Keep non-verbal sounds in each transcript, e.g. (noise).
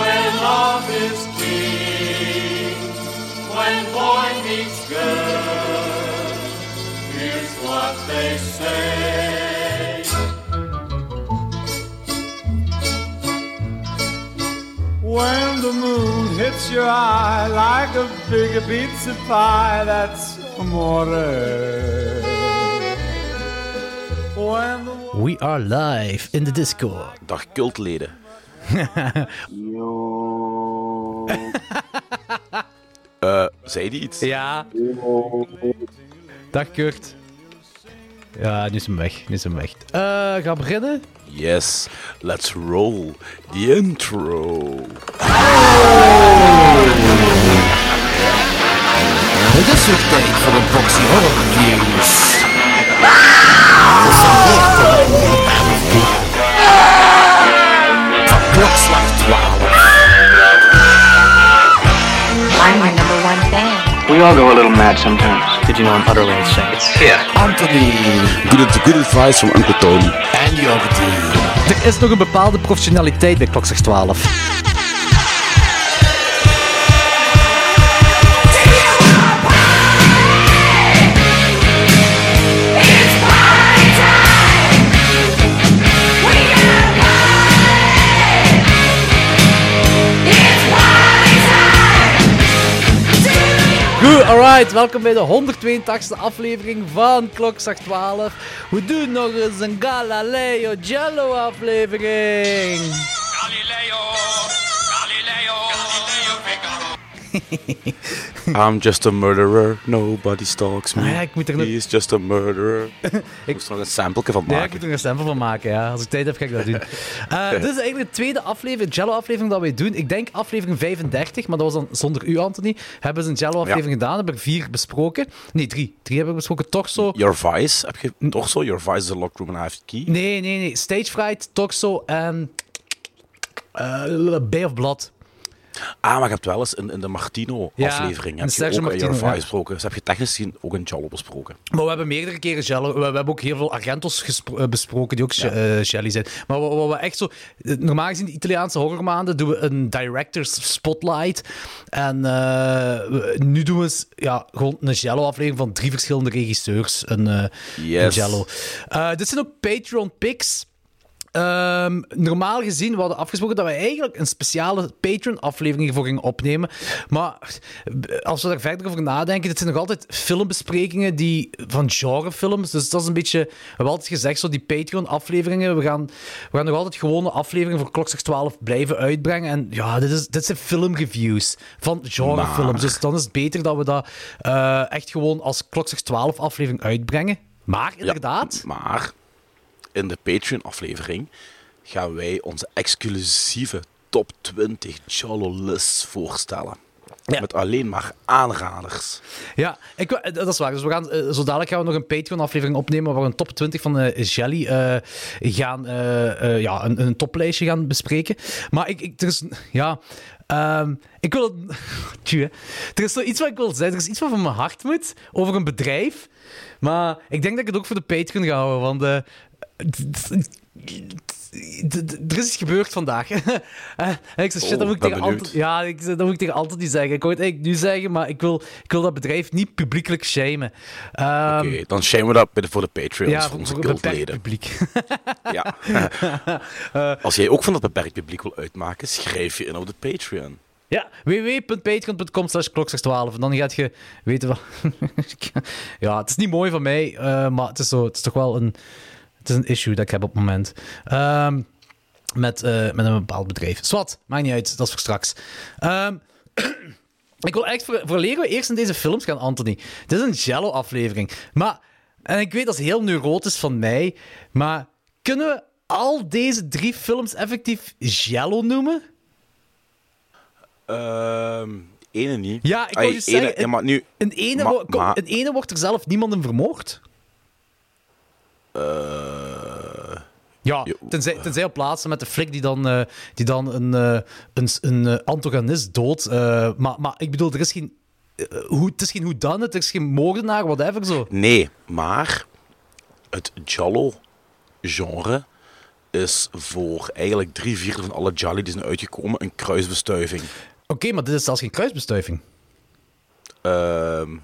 When love is king, when boy meets girl, here's what they say. When the moon hits your eye like a big pizza pie, that's amore. The We are live in de Discord. Dag cultleden. (laughs) Eh, zei die iets? Ja. Dag Kurt. Ja, nu is hem weg. Nu is hem weg. Eh, gaan we beginnen? Yes, let's roll the intro. Het is weer tijd voor een boxy horror news. We all go a little mad sometimes. Did you know I'm utterly insane? Anthony Good, good advice from Uncle Tony. en Jordi. Er is nog een bepaalde professionaliteit bij Klokslag 12. Goed, alright. Welkom bij de 182e aflevering van Klokslag 12. We doen nog eens een Galileo Jello aflevering. (laughs) I'm just a murderer, nobody stalks me. Ah ja, ik moet er nog- He is just a murderer. (laughs) ik moest er nog een sample van Ja, ik maken. moet er een sample van maken, ja. Als ik tijd heb, ga ik dat doen. (laughs) Eh, dit is eigenlijk de tweede aflevering, Jello-aflevering dat wij doen. Ik denk aflevering 35, maar dat was dan zonder u, Anthony. Hebben ze een Jello-aflevering gedaan, hebben er vier besproken. Nee, drie. Drie hebben we besproken. Toch zo... Your Vice, heb je toch zo? Your Vice is a locked room and I have the key. Nee, nee, nee. Stage Fright, Toxo en... eh Bay of Blood. Ah, maar je hebt wel eens in, in de Martino-aflevering in heb je ook Martino, ja. besproken. Dus heb je technisch gezien ook een Jallo besproken. Maar we hebben meerdere keren Jello. We, we hebben ook heel veel Argentos eh, besproken die ook ja. Jelly zijn. Maar wat, we echt zo. eh, Normaal gezien, de Italiaanse horrormaanden doen we een director's spotlight. En eh, nu doen we eens, ja, gewoon een Jello-aflevering van drie verschillende regisseurs. Een, eh, Yes. een Jello. Eh, dit zijn ook Patreon picks. Ehm, normaal gezien, we hadden afgesproken dat we eigenlijk een speciale Patreon-aflevering hiervoor gingen opnemen. Maar als we daar verder over nadenken, dit zijn nog altijd filmbesprekingen die, van genrefilms. Dus dat is een beetje... We hebben altijd gezegd, zo die Patreon-afleveringen, we gaan, we gaan nog altijd gewone afleveringen voor Klokslag 12 blijven uitbrengen. En ja, dit, is, dit zijn filmreviews van genrefilms. Maar- Dus dan is het beter dat we dat eh, echt gewoon als Klokslag 12-aflevering uitbrengen. Maar inderdaad... Maar in de Patreon-aflevering gaan wij onze exclusieve top 20 Jallo lists voorstellen. Ja. Met alleen maar aanraders. Ja, ik, eh, dat is waar. Dus we gaan, eh, zo dadelijk gaan we nog een Patreon-aflevering opnemen waar we een top 20 van eh, Jelly gaan, ja, een, een toplijstje gaan bespreken. Maar ik, ik, er is, ja, ehm, ik wil, (laughs) Tjoe, hè. er is zoiets wat ik wil zeggen. Er is iets wat van mijn hart moet over een bedrijf. Maar ik denk dat ik het ook voor de Patreon ga houden, want er is iets gebeurd vandaag. Eh, en ik zei, shit, Oh, dat moet ik tegen. Anton, ja, ik, dat moet ik tegen Anton niet zeggen. Ik wou het eigenlijk nu zeggen, maar ik wil, ik wil dat bedrijf niet publiekelijk shamen. Ehm, Oké, dan shamen we dat voor de Patreons, ja, voor onze cultleden. publiek. Ja. Als jij ook van dat beperkt publiek wil uitmaken, schrijf je in op de Patreon. ja, www.patreon.com slash klokslag12. En dan gaat je weten wat... ja, het is niet mooi van mij, eh, maar het is, zo, het is toch wel een, het is een issue dat ik heb op het moment. Ehm, met, eh, met een bepaald bedrijf. Swat, maakt niet uit, dat is voor straks. Ehm, (clears throat) ik wil echt, voor, leren we eerst in deze films gaan, Anthony. Dit is een Jello-aflevering. Maar, en ik weet dat is heel neurotisch van mij, maar kunnen we al deze drie films effectief Jello noemen? Ehm ene niet. Ja, ik Ai, wou dus ene- zeggen, ja, maar nu... In ene, Ma- in ene wordt er zelf niemand in vermoord. Eh, Ja, tenzij, tenzij op plaatsen met de flik die dan, eh, die dan een, eh, een, een antagonist doodt. Maar, maar ik bedoel, er is geen... hoe, het is geen whodunit, het is geen moordenaar, whatever zo. nee, maar het Jallo-genre is voor eigenlijk drie vierde van alle Jolly die zijn uitgekomen een kruisbestuiving. Oké, maar dit is zelfs geen kruisbestuiving. Ehm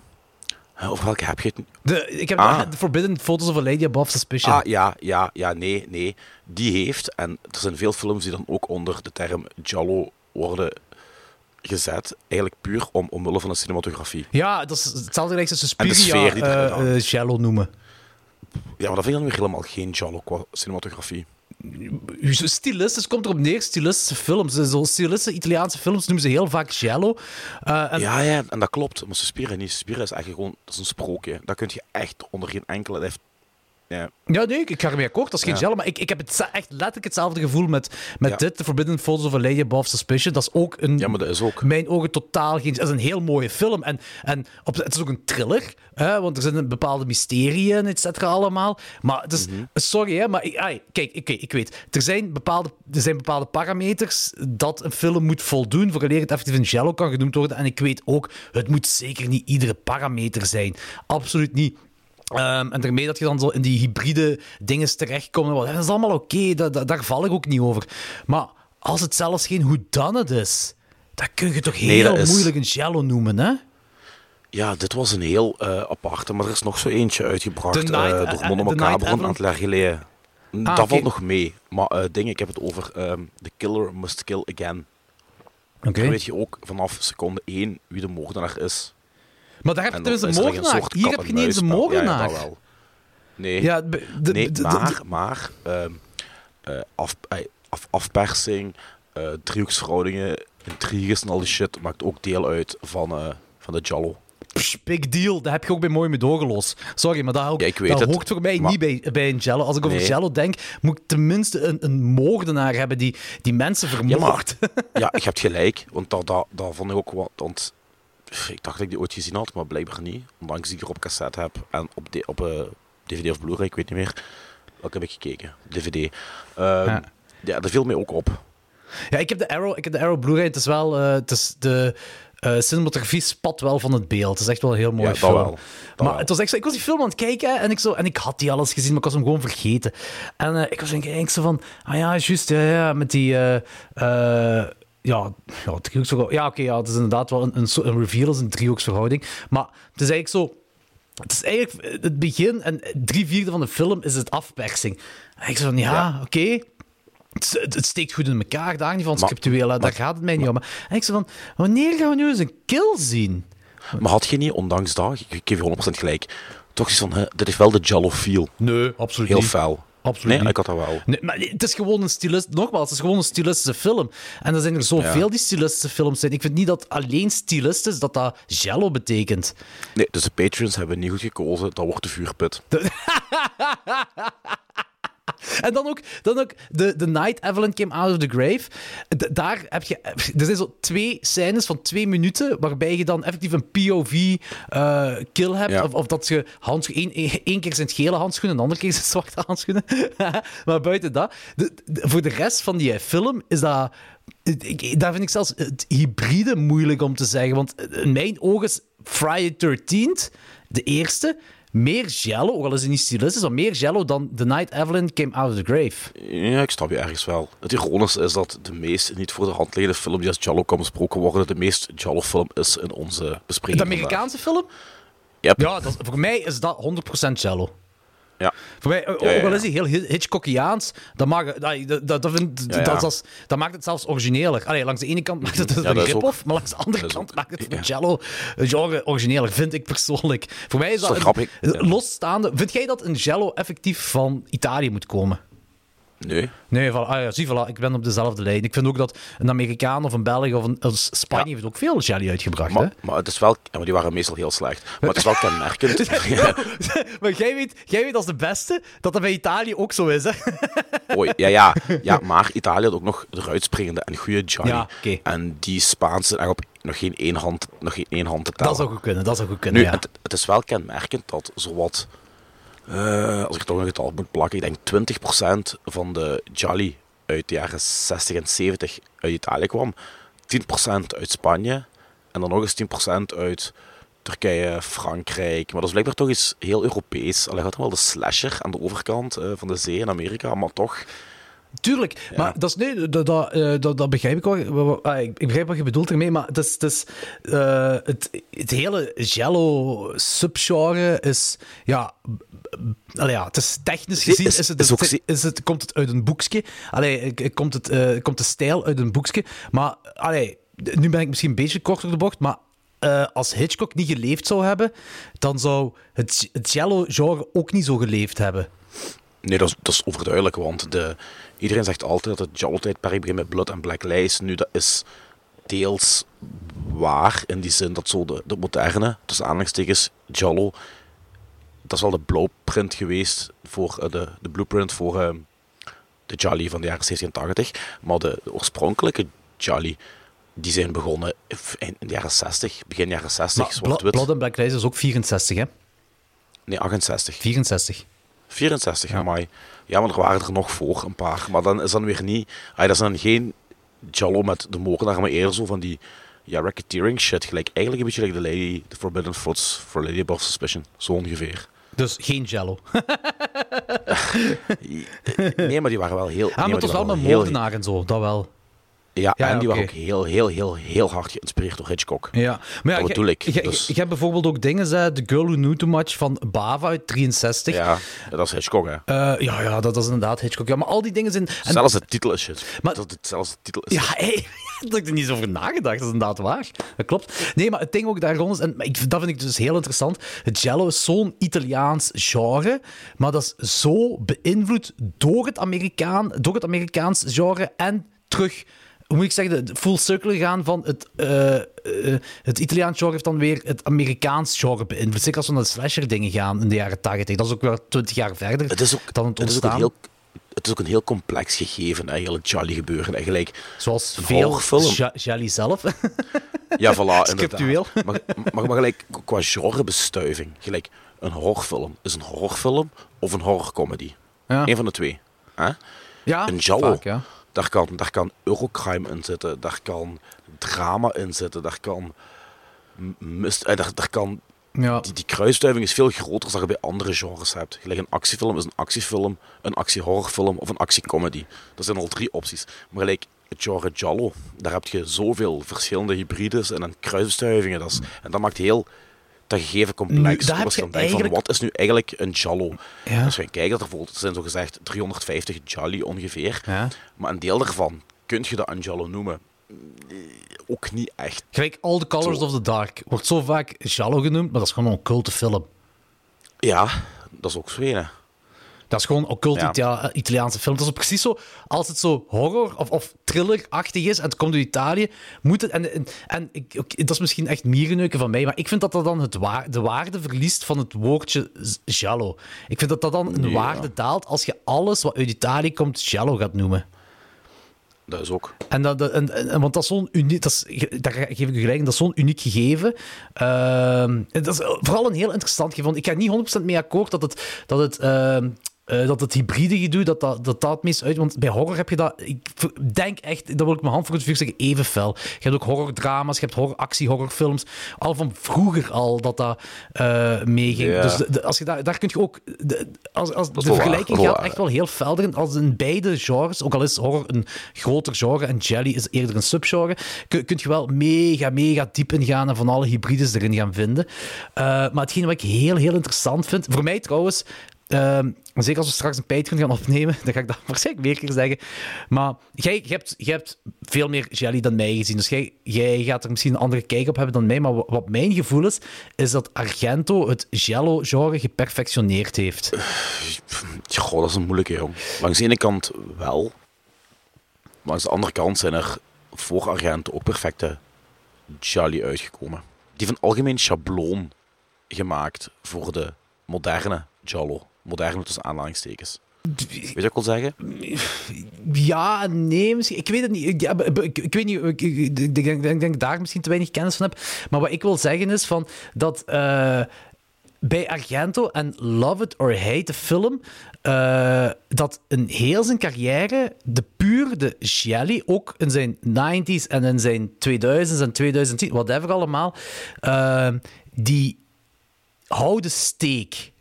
over welke heb je het? De, ik heb Ah. de Forbidden Photos of a Lady Above Suspicion. Ah, ja, ja, ja, nee, nee. Die heeft, en er zijn veel films die dan ook onder de term Jallo worden gezet, eigenlijk puur om, omwille van de cinematografie. Ja, dat is hetzelfde gelijk als En de Suspiria sfeer die hangt. eh, Shallow noemen. Ja, maar dat vind ik dan weer helemaal geen Jallo qua cinematografie. Stilistisch komt erop neer, stilistische films. Zo stilistische Italiaanse films noemen ze heel vaak Shallow. Eh, en, Ja, ja, en dat klopt. Maar Suspiria niet. Suspiria is eigenlijk gewoon, dat is een sprookje. Dat kun je echt onder geen enkele... Dat heeft, ja, Ja, nee, ik, ga ermee akkoord. Dat is geen Ja. gel, maar ik, ik heb het echt letterlijk hetzelfde gevoel met, met Ja. dit, The Forbidden Photos of a Lady Above Suspicion. Dat is ook een... ja, maar dat is ook... in mijn ogen totaal geen... Het is een heel mooie film. En, en op, het is ook een thriller, hè, want er zitten bepaalde mysterieën in, et cetera, allemaal. Maar het is... Mhm. Sorry, hè, maar ik, ai, kijk, ik, ik weet. Er zijn, bepaalde, er zijn bepaalde parameters dat een film moet voldoen voordat het effectief een jello kan genoemd worden. En ik weet ook, het moet zeker niet iedere parameter zijn. Absoluut niet. Ehm, en daarmee dat je dan zo in die hybride dingen terechtkomt. Dat is allemaal oké, da- da- daar val ik ook niet over. Maar als het zelfs geen whodunit is, dan kun je toch Nee, heel dat is- moeilijk een jello noemen, hè? Ja, dit was een heel eh, aparte, maar er is nog zo eentje uitgebracht The Night- eh, eh, door eh, Mono Macabre een aantal jaar geleden. dat valt nog mee. Maar eh ding, ik heb het over ehm, The Killer Must Kill Again. Oké. Dan weet je ook vanaf seconde 1 wie de moordenaar is. Maar daar heb je tenminste een soort Hier heb je niet eens een. Ja, ja, wel. Nee, Ja, de- de- nee maar, maar ehm, eh, af, eh, af, afpersing, eh driehoeksverhoudingen, intriges en al die shit maakt ook deel uit van, van de Jallo. Psh, big deal. Dat heb je ook bij Mooi Medogeloos. Sorry, maar dat, ook, Ja, ik dat hoort voor mij maar- niet bij, bij een Jello. Als ik over Nee. Jello denk, moet ik tenminste een, een moordenaar hebben die, die mensen Ja, vermoordt. maar, ja, je hebt gelijk. Want dat, dat, dat vond ik ook wat. Want ik dacht dat ik die ooit gezien had, maar blijkbaar niet. Ondanks die ik er op cassette heb en op, de, op eh, DVD of Blu-ray, ik weet niet meer. Welke heb ik gekeken? DVD. Ehm, Ja. ja. dat viel mij ook op. Ja, ik heb de Arrow, ik heb de Arrow Blu-ray. Het is wel, eh, het is de eh, cinematografie spat wel van het beeld. Het is echt wel een heel mooi Ja, dat film. wel. Dat maar wel. het was echt zo, ik was die film aan het kijken en ik, zo, en ik had die alles gezien, maar ik was hem gewoon vergeten. En ik was denk ik zo van, ah ja, juist, ja, ja, met die... ja, ja, driehoeksverhouding. Ja, oké, ja, het is inderdaad wel een, een, een reveal, is een driehoeksverhouding. Maar het is eigenlijk zo... Het is eigenlijk het begin en drie vierde van de film is het afpersing. En ik zo van, ja, oké. Het, het- het steekt goed in elkaar, daar niet van scriptueel, daar gaat het mij niet om. En ik zo van, wanneer gaan we nu eens een kill zien? Maar had je niet, ondanks dat, ik geef je 100% gelijk, toch iets van, hè, dit is wel de Jallo feel. Nee, absoluut Heel niet. fel. Absoluut Nee, niet. ik had dat wel. Nee, maar het is gewoon een stilist. Nogmaals, het is gewoon een stilistische film. En er zijn er zoveel Ja. die stilistische films zijn. Ik vind niet dat alleen stilistisch dat dat jello betekent. Nee, dus de Patreons hebben niet goed gekozen. Dat wordt de vuurput. (laughs) (laughs) En dan ook, dan ook de, the Night Evelyn Came Out of the Grave. Daar heb je... Er zijn zo twee scènes van twee minuten waarbij je dan effectief een POV-kill hebt. Ja. Of, of dat je handschoen... Één, keer zijn het gele handschoenen, de andere keer zijn het zwarte handschoenen. (laughs) maar buiten dat... de- de- voor de rest van die film is dat... Ik, daar vind ik zelfs het hybride moeilijk om te zeggen. Want in mijn ogen is Friday 13th, de eerste, meer jello, ook al is het niet stilistisch, maar meer jello dan The Night Evelyn Came Out of the Grave. Ja, ik snap je ergens wel. Het ironische is dat de meest niet voor de hand liggende film die als Jallo kan besproken worden, de meest Jallo film is in onze bespreking. De Amerikaanse film? Yep. Ja, dat, voor mij is dat 100% jello. Ja. Voor mij, ook al is hij heel Hi- Hitchcockiaans, dat, mag, dat, dat, dat, vind-. Dat, dat, maakt het zelfs origineler. Allee, langs de ene kant maakt het een rip-off, maar langs de andere kant ook- maakt het een jello een genre origineler, vind ik persoonlijk. Voor mij is dat, een- losstaande... Vind jij dat een jello effectief van Italië moet komen? Nee. Nee, voilà, ah ja, zie, voilà, ik ben op dezelfde lijn. Ik vind ook dat een Amerikaan of een Belg of een, of Spanje Ja. heeft ook veel jelly uitgebracht. hè? Maar, het is wel... Ja, maar die waren meestal heel slecht. Maar het is wel kenmerkend. (laughs) (laughs) Maar jij weet, jij weet als de beste dat dat bij Italië ook zo is, hè? (laughs) Oei, ja, ja, ja, maar Italië had ook nog de uitspringende en goede Johnny. Ja, oké. En die Spaanse zijn echt op nog geen één hand, nog geen één hand te tellen. Dat zou goed kunnen, dat zou goed kunnen, Nu, ja. het, het is wel kenmerkend dat zowat, eh, als ik toch een getal moet plakken, ik denk 20% van de Jolly uit de jaren 60 en 70 uit Italië kwam. 10% uit Spanje en dan nog eens 10% uit Turkije, Frankrijk. Maar dat is blijkbaar toch iets heel Europees. Alleen had dan wel de slasher aan de overkant eh, van de zee in Amerika, maar toch Tuurlijk, maar dat is nee, dat, dat, eh, dat, dat begrijp ik wel. Ah, Ik begrijp wat je bedoelt ermee, maar het, is, het, is, eh, het, het hele Jello subgenre is, ja, allee, ja, het is technisch Zie- gezien is- is, het, is ook is, het, komt het uit een boekje. Allee, komt, het, eh, komt de stijl uit een boekje, maar allee, nu ben ik misschien een beetje kort door de bocht, maar als Hitchcock niet geleefd zou hebben, dan zou het, het Jello-genre ook niet zo geleefd hebben. Nee, dat is, dat is overduidelijk, want de, iedereen zegt altijd dat het Jallo-tijdperk begint met Blood en Black Lies. Nu, dat is deels waar, in die zin dat zo de, de moderne, tussen aanhalingstekens, Jallo, dat is wel de blueprint geweest voor, eh, de, de blueprint voor eh, de Jolly van de jaren 70 en 80. Maar de, de oorspronkelijke Jolly, die zijn begonnen in, in de jaren 60, begin jaren 60, Maar Bla- zwart-wit. Blood and Black Lies is ook 64, hè? Nee, 68. 64. 64, ja. maar Ja, maar er waren er nog voor een paar. Maar dan is dan weer niet... Ah, dat is dan geen Jallo met de moordenaar, maar eerder zo van die ja, racketeering shit. Gelijk, eigenlijk een beetje like The Lady, The Forbidden Fruits for Lady Above Suspicion. Zo ongeveer. Dus geen Jello. (laughs) Nee, maar die waren wel heel... Ah, nee, maar het was wel met heel- moordenaar en zo, dat wel. Ja, Ja, en die oké. waren ook heel, heel, heel, heel hard geïnspireerd door Hitchcock. Ja, maar ja, Dat bedoel ik, Je, dus- hebt bijvoorbeeld ook dingen, hè, The Girl Who Knew Too Much van Bava uit 63. Ja, dat is Hitchcock, hè. Eh, ja, ja, dat is inderdaad Hitchcock. Ja, maar al die dingen zijn... en- Zelfs de titel is shit. Maar- dat het, zelfs de titel is Ja, (laughs) hey, daar heb ik er niet eens over nagedacht. Dat is inderdaad waar. Dat klopt. Nee, maar het ding ook daar rond is, en maar ik, dat vind ik dus heel interessant. Het Jello is zo'n Italiaans genre, maar dat is zo beïnvloed door het, Amerikaan, door het Amerikaans genre en terug. Hoe moet ik zeggen, full circle gaan van het, eh, eh, het Italiaans genre heeft dan weer het Amerikaans genre beïnvloed. Zeker als we naar de slasher dingen gaan in de jaren 80. Dat is ook weer 20 jaar verder Het is ook, dan het het is ook een heel, het is ook een heel complex gegeven, het Jolly gebeuren. Eigenlijk, Zoals een veel Jelly zelf. (laughs) Ja, voilà, (laughs) Scriptueel. Maar, maar, maar gelijk, qua genrebestuiving, gelijk, een horrorfilm is een horrorfilm of een horrorcomedy. Ja. Eén van de twee. Hè? Ja, Een vaak, ja. Daar, kan, daar kan Eurocrime in zitten, daar kan drama in zitten, daar kan... Mist, eh, daar, daar kan Ja. die, die kruisstuiving is veel groter dan je bij andere genres hebt. Gelijk een actiefilm is een actiefilm, een actiehorrorfilm of een actiecomedy. Dat zijn al drie opties. Maar gelijk het genre Jallo, daar heb je zoveel verschillende hybrides en een kruisstuivingen. Dat is, en dat maakt heel dat gegeven complex. Nu, daar je denkt van, eigenlijk- wat is nu eigenlijk een Jallo? Ja. Als je kijkt, dat er, bijvoorbeeld- er zijn zo gezegd 350 Jolly ongeveer. Ja. Maar een deel daarvan kun je dat een Jallo noemen. Eh, Ook niet echt. Gelijk All the Colors Zo. of the Dark. Wordt zo vaak Jallo genoemd, maar dat is gewoon een occulte film. Ja, dat is ook zo een. Dat is gewoon occult Ja. Ita- Italiaanse film. Dat is precies zo, als het zo horror of, of thriller-achtig is en het komt uit Italië, moet het... En, en, en ik, dat is misschien echt mierenneuken van mij, maar ik vind dat dat dan het de waarde verliest van het woordje giallo. Ik vind dat dat dan een Ja. waarde daalt als je alles wat uit Italië komt giallo gaat noemen. Dat is ook. En dat, dat- en, en- want dat is zo'n uniek, dat is, daar geef ik u gelijk, dat is zo'n uniek gegeven. Ehm, dat is vooral een heel interessant gegeven. Want ik ga niet 100% mee akkoord dat het, dat het, ehm, eh, dat het hybride gedoe, dat dat, dat dat het meest uit... Want bij horror heb je dat, ik denk echt, dat wil ik mijn hand voor het vuur zeggen, even fel. Je hebt ook horrordrama's, je hebt horror, actie, horrorfilms. Al van vroeger al dat dat eh, meeging. Ja. Dus de- de- als je daar, daar kun je ook... De, als, als, de waar, vergelijking gaat waar. echt wel heel fel erin. Als in beide genres, ook al is horror een groter genre en Jelly is eerder een subgenre, kun, kun je wel mega, mega diep ingaan en van alle hybrides erin gaan vinden. Eh, maar hetgeen wat ik heel, heel interessant vind, voor mij trouwens, ehm, zeker als we straks een Patreon gaan opnemen, (laughs) dan ga ik dat waarschijnlijk meer keer zeggen. Maar jij, hebt, hebt veel meer Jelly dan mij gezien, dus jij, jij gaat er misschien een andere kijk op hebben dan mij. Maar wa- wat mijn gevoel is, is dat Argento het Jello-genre geperfectioneerd heeft. Goh, dat is een moeilijke, jong. Langs de ene kant wel. Maar langs de andere kant zijn er voor Argento ook perfecte Jolly uitgekomen. Die van algemeen schabloon gemaakt voor de moderne Jallo. Moderne tussen aanhalingstekens. Weet je wat ik wil zeggen? Ja, nee, misschien. Ik weet het niet. Ik, ja, ik, ik weet niet. Ik, ik, ik denk, dat ik daar misschien te weinig kennis van heb. Maar wat ik wil zeggen is van dat eh, bij Argento en Love It or Hate the film. eh, dat in heel zijn carrière de puur de Jelly, ook in zijn 90s en in zijn 2000s en 2010, whatever allemaal, eh, die houden steek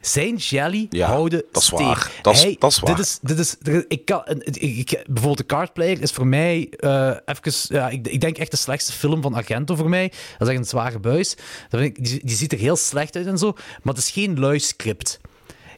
zijn jelly Ja, houden dat is steek. waar. Dat is- Hij- dat is waar. Dit is, dit is, ik kan, ik, ik- bijvoorbeeld de Card Player is voor mij eh even, ja, ik, ik denk echt de slechtste film van Argento voor mij. Dat is echt een zware buis. Dat vind ik, die, die ziet er heel slecht uit en zo, maar het is geen lui script.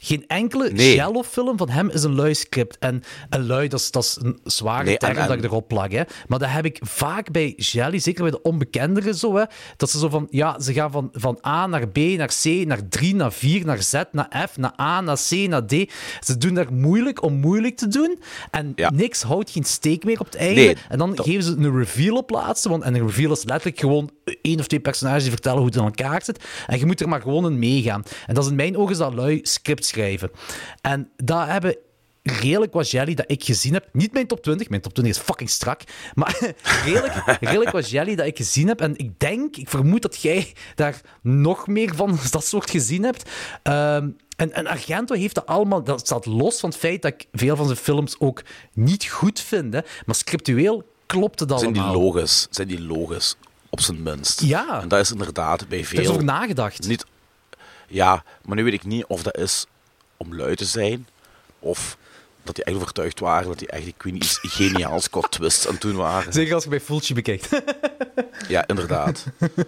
Geen enkele Nee. Jello-film van hem is een lui script. En een lui, dat is, dat is een zware Nee, en- term dat ik erop plak. Hè. Maar dat heb ik vaak bij Jelly, zeker bij de onbekenderen zo. Hè, dat ze zo van, ja, ze gaan van, van A naar B, naar C, naar 3, naar 4, naar Z, naar F, naar A, naar C, naar D. Ze doen daar moeilijk om moeilijk te doen. En Ja. niks houdt geen steek meer op het einde. Nee, en dan dat- geven ze een reveal op laatste. Want, en een reveal is letterlijk gewoon één of twee personages die vertellen hoe het in elkaar zit. En je moet er maar gewoon in meegaan. En dat is in mijn ogen is dat lui script schrijven. En dat hebben redelijk wat jelly dat ik gezien heb. Niet mijn top 20, mijn top 20 is fucking strak. Maar (laughs) redelijk, redelijk wat jelly dat ik gezien heb. En ik denk, ik vermoed dat jij daar nog meer van (laughs) dat soort gezien hebt. Ehm, en, en Argento heeft dat allemaal, dat staat los van het feit dat ik veel van zijn films ook niet goed vind. Hè. Maar scriptueel klopt het Zijn die allemaal. logisch? Zijn die logisch? Op zijn minst. Ja. En dat is inderdaad bij Er is veel... over nagedacht. Niet... Ja, maar nu weet ik niet of dat is om lui te zijn, of dat die echt overtuigd waren dat die echt die Queen iets geniaals (laughs) qua twists aan het doen waren. Zeker als je bij Fulci bekijkt. Ja, inderdaad. (laughs)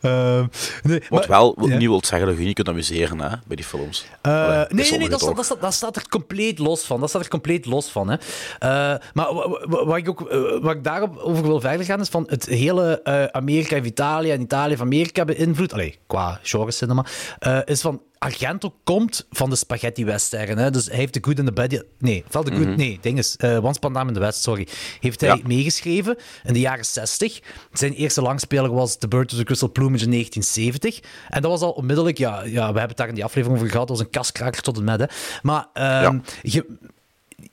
Nee, Wat maar- wel ja. niet wil zeggen dat je niet kunt amuseren hè, bij die films. Eh, Allee, nee, nee, dat, dat, staat, dat staat er compleet los van. Dat staat er compleet los van. Hè. Eh, maar wa- wa- wa- wat ik, ook, eh, wat ik daarop over wil verder gaan, is van het hele Amerika en Italië en Italië van Amerika beïnvloed, allee, qua genre cinema, is van Argento komt van de spaghetti western. Hè? Dus hij heeft de Good and the Bad... Nee, wel de Good... Nee, ding is... eh Once Upon in the West, sorry. Heeft hij Mhm. Ja. meegeschreven in de jaren 60. Zijn eerste langspeler was The Bird of the Crystal Plumage in 1970. En dat was al onmiddellijk... Ja, ja we hebben het daar in die aflevering over gehad. Dat was een kaskraker tot en met. Hè. Maar ehm, je,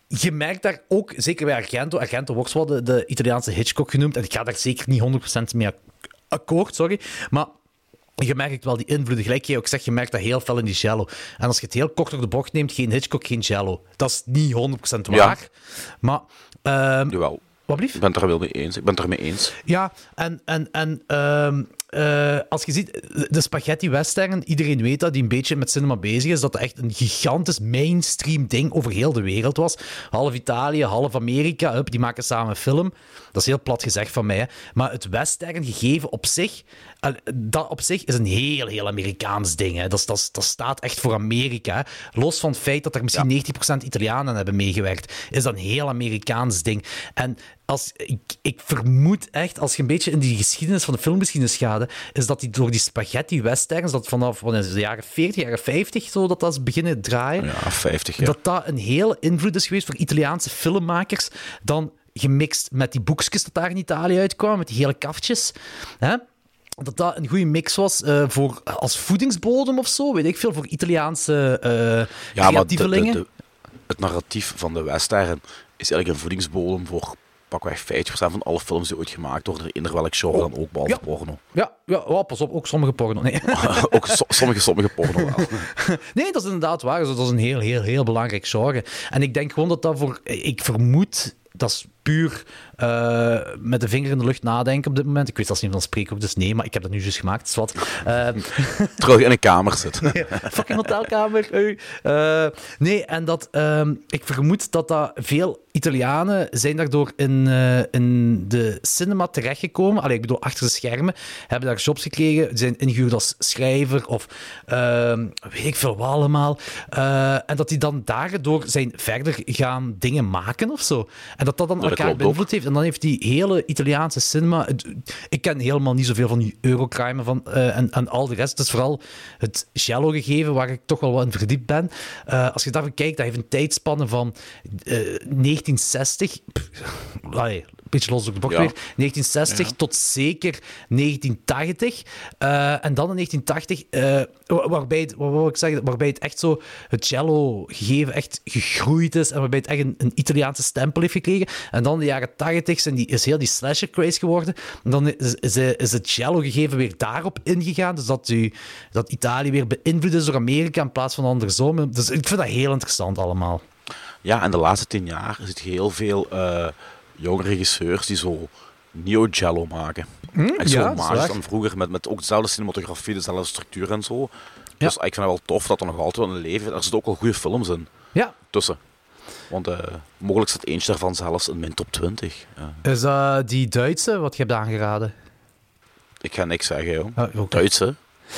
je merkt daar ook, zeker bij Argento... Argento wordt wel de, de Italiaanse Hitchcock genoemd. En ik ga daar zeker niet 100% mee ak- akkoord, sorry. Maar... Je merkt wel die invloeden. Gelijk jij ook zegt, je merkt dat heel fel in die jello. En als je het heel kort door de bocht neemt, geen Hitchcock, geen jello. Dat is niet 100% waar. Maar... ehm, Jawel, wat blieft? ik ben het er wel mee eens. Ik ben het er mee eens. Ja, en, en, en ehm, eh, als je ziet, de spaghetti western, iedereen weet dat, die een beetje met cinema bezig is, dat dat echt een gigantisch mainstream ding over heel de wereld was. Half Italië, half Amerika, hup, die maken samen een film. Dat is heel plat gezegd van mij, hè. maar het western gegeven op zich, dat op zich is een heel, heel Amerikaans ding. Hè. Dat, dat, staat echt voor Amerika. Los van het feit dat er misschien 90% Italianen hebben meegewerkt, is dat een heel Amerikaans ding. En als, ik, ik vermoed echt, als je een beetje in die geschiedenis van de filmgeschiedenis gaat, is dat die door die spaghetti westerns, dat vanaf wanneer de jaren 40, jaren 50, zo, dat dat is beginnen draaien, Ja, 50 jaar. dat dat een hele invloed is geweest voor Italiaanse filmmakers, dan gemixt met die boekjes dat daar in Italië uitkwamen, met die hele kaftjes. Hè? Dat dat een goede mix was eh, voor, als voedingsbodem of zo, weet ik veel, voor Italiaanse eh Ja, maar de, de, creatievelingen. de- het narratief van de western is eigenlijk een voedingsbodem voor pakweg 50% van alle films die ooit gemaakt worden, in welk genre dan ook, behalve Ja. porno. Ja, ja oh, pas op, ook sommige porno. Nee. (laughs) ook so- sommige, sommige porno wel. (laughs) Nee, dat is inderdaad waar. Dus Dat is een heel, heel, heel belangrijk genre. En ik denk gewoon dat dat voor... Ik vermoed, dat is puur eh, met de vinger in de lucht nadenken op dit moment. Ik weet zelfs niet of dat spreekwoord is. Nee, maar ik heb dat nu juist gemaakt. Is wat. Eh, (laughs) (laughs) Terwijl je in een kamer zit. fucking hotelkamer. Eh, nee, en dat... ehm, ik vermoed dat dat veel Italianen zijn daardoor in, eh, in de cinema terechtgekomen. Allee, ik bedoel, achter de schermen. Hebben daar jobs gekregen. Zijn ingehuurd als schrijver of ehm, weet ik veel wat allemaal. En dat die dan daardoor zijn verder gaan dingen maken of zo. En dat dat dan elkaar beïnvloed heeft. En dan heeft die hele Italiaanse cinema... het- Ik ken helemaal niet zoveel van die Eurocrime van, eh, en, en al de rest. Het is vooral het Jello gegeven, waar ik toch wel wat in verdiept ben. Eh, als je daarvan kijkt, dat heeft een tijdspanne van eh, 1960... pff, allee, beetje los de bocht Ja. weer. 1960 tot zeker 1980. Eh, en dan in 1980, eh, wa- waarbij, het, wil ik zeggen, waarbij het echt zo, het cello gegeven echt gegroeid is en waarbij het echt een, een Italiaanse stempel heeft gekregen. En dan in de jaren 80 zijn die, is heel die slasher craze geworden. En dan is, is, is het cello gegeven weer daarop ingegaan. Dus dat, u, dat Italië weer beïnvloed is door Amerika in plaats van andersom. Dus ik vind dat heel interessant allemaal. Ja, en de laatste tien jaar zit je heel veel eh, jonge regisseurs die zo neo-jello maken. Echt Hm? ja, zo waar. dan vroeger, met, met ook dezelfde cinematografie, dezelfde structuur en zo. Dus ik vind het wel tof dat er nog altijd wel een leven Er zitten ook wel goede films in Ja, tussen. Want eh, mogelijk staat eentje daarvan zelfs in mijn top 20. Ja. is dat die Duitse wat je hebt aangeraden? Ik ga niks zeggen, joh. Ah, oké. Duitse?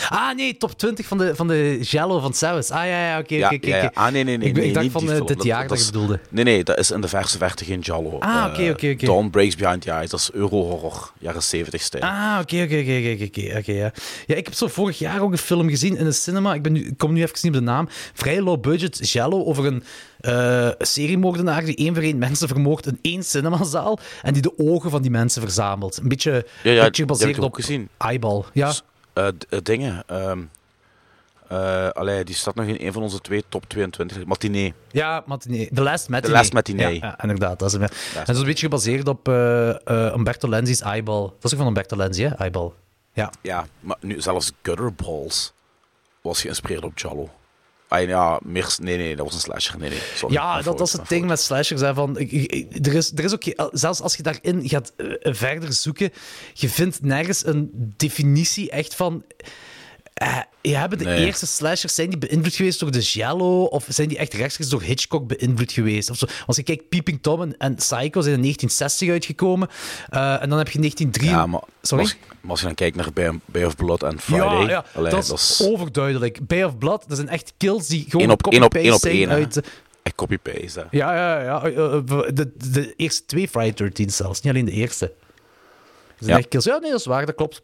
Ah, nee, top 20 van de, van de Jello van Saus. Ah, ja, ja, oké, Ja, oké, oké. ja, oké. Ah, nee, nee, nee. Ik, nee, ik dacht van eh, film. dit Dat- jaar dat dat je bedoelde. Nee, nee, dat is in de verse verte geen Jallo. Ah, Eh, oké, oké, oké. Dawn Breaks Behind the Eyes, dat is Euro-horror, jaren 70 stijl. Ah, oké, oké, oké, oké, oké, oké, ja. Ja, ik heb zo vorig jaar ook een film gezien in de cinema. Ik, ben nu, ik kom nu even niet op de naam. Vrij low budget, Jello, over een eh, seriemoordenaar die één voor één mensen vermoordt in één cinemazaal en die de ogen van die mensen verzamelt. Een beetje, Ja, ja, beetje gebaseerd op gezien. Eyeball. Ja, Eh, dingen. allee, die staat nog in een van onze twee top 22. Matinee. ja matinee. The Last Matinee. The Last Matinee. Ja, ja, inderdaad. Dat is ja. En dat is een beetje gebaseerd op eh, Umberto Lenzi's Eyeball. Dat is ook van Umberto Lenzi, hè? Eyeball. Ja. Ja, maar nu zelfs Gutterballs was geïnspireerd op Jallo. Ah, ja, nee, nee, dat was een slasher. Nee, nee. Sorry, Ja, dat, dat is fout, het ding met slashers. Hè, van, ik- ik- er, is, er is ook, zelfs als je daarin gaat eh, verder zoeken, je vindt nergens een definitie echt van. Ja, hebben de Nee. eerste slashers zijn die beïnvloed geweest door de Giallo of zijn die echt rechtstreeks door Hitchcock beïnvloed geweest? Of zo. Als je kijkt, Peeping Tom en, en Psycho zijn in 1960 uitgekomen eh, en dan heb je 1903. Ja, maar, Sorry? Als, maar als je dan kijkt naar Bay, Bay of Blood en Friday... Ja, dat, is overduidelijk. Bay of Blood, dat zijn echt kills die gewoon op- copy-paste zijn één, uit... echt copy-paste. Ja, ja, ja. eh, De, de eerste twee Friday 13 zelfs, niet alleen de eerste. Dat zijn Ja. echt kills. Ja, nee, dat is waar, dat klopt.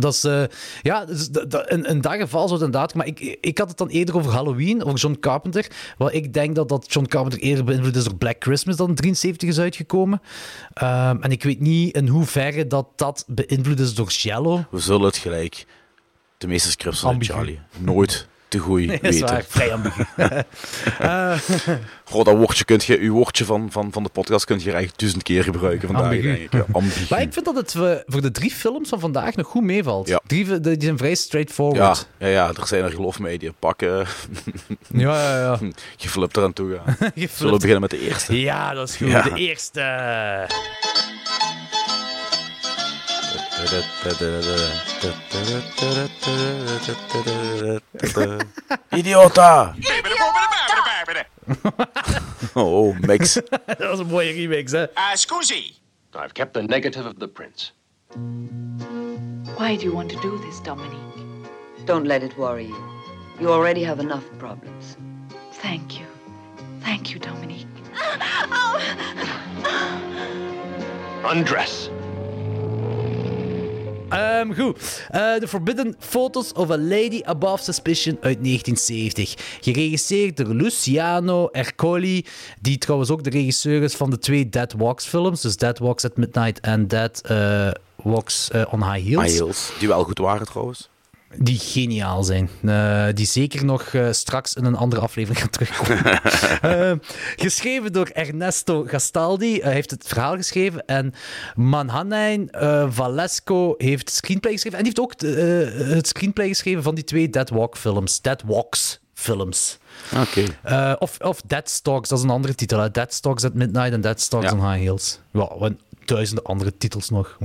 Dat is, eh, ja, dus in dat geval zou het inderdaad... Maar ik, ik had het dan eerder over Halloween, over John Carpenter. Wel, ik denk dat, dat John Carpenter eerder beïnvloed is door Black Christmas, dat in 73 is uitgekomen. Ehm, en ik weet niet in hoeverre dat dat beïnvloed is door Jello. We zullen het gelijk. De meeste scripts van. Charlie. Nooit te goed Nee, weten. waar, vrij ambigu. (laughs) Goh, dat woordje kunt je, uw woordje van, van, van de podcast kunt je eigenlijk duizend keer gebruiken vandaag, Ambigu. denk ik. Ja, ambigu. Maar ik vind dat het eh, voor de drie films van vandaag nog goed meevalt. Ja. Drie, die zijn vrij ja, straightforward. ja, ja, er zijn er geloof mij die pakken, Ja, (laughs) ja, ja. geflipt eraan toe gaan. (laughs) Zullen we beginnen met de eerste? Ja, dat is goed. Ja. De eerste. (laughs) Idiota! (laughs) Oh, Max. dat (laughs) was een mooie remix, hè? Uh, scusi. I've kept the negative of the prince. Why do you want to do this, Dominique? Don't let it worry you. You already have enough problems. Thank you. Thank you, Dominique. Undress. Ehm, goed. Eh, The Forbidden Photos of a Lady Above Suspicion uit 1970. Geregisseerd door Luciano Ercoli, die trouwens ook de regisseur is van de twee Dead Walks films. Dus Dead Walks at Midnight en Dead eh, Walks eh, on High Heels. High heels, die wel goed waren trouwens. Die geniaal zijn. Eh, die zeker nog eh, straks in een andere aflevering gaan terugkomen. (laughs) Eh, geschreven door Ernesto Gastaldi. Hij heeft het verhaal geschreven. En Manhanijn Valesco heeft het screenplay geschreven. En die heeft ook het screenplay geschreven van die twee Dead Walk films. Dead Walks films. Oké. Of, of Dead Stalks, dat is een andere titel. Hè? Dead Stalks at Midnight en Dead Stalks Ja. on High Heels. Ja, en duizenden andere titels nog.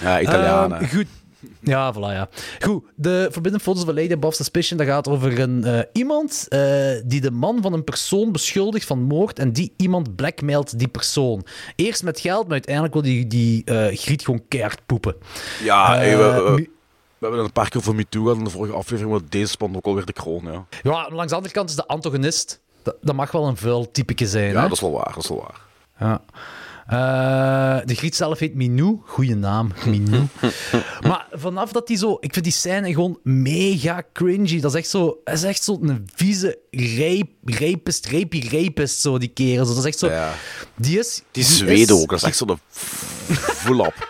Ja, Italianen. Goed. (laughs) Ja, voilà, ja. Goed, de Forbidden Photos van Lady Above Suspicion, dat gaat over een, eh, iemand eh, die de man van een persoon beschuldigt van moord en die iemand blackmailt die persoon. Eerst met geld, maar uiteindelijk wil die, die eh, griet gewoon keihard poepen. ja, we, hebben een paar keer voor MeToo gehad in de vorige aflevering, maar deze spant ook alweer de kroon. Ja, ja, langs de andere kant is de antagonist. Dat, dat mag wel een vuil typeke zijn. ja hè? dat is wel waar. Dat is wel waar. Ja. Eh, de griet zelf heet Minou. Goeie naam, Minou. (laughs) maar vanaf dat die zo... Ik vind die scène gewoon mega cringy. Dat is echt zo... Dat is echt zo'n vieze rape, rapist, rapey rapist, zo, die kerel. Zo, Dat is echt zo... Ja. Die is... Die is- Zweden ook, dat is echt zo'n voel-up.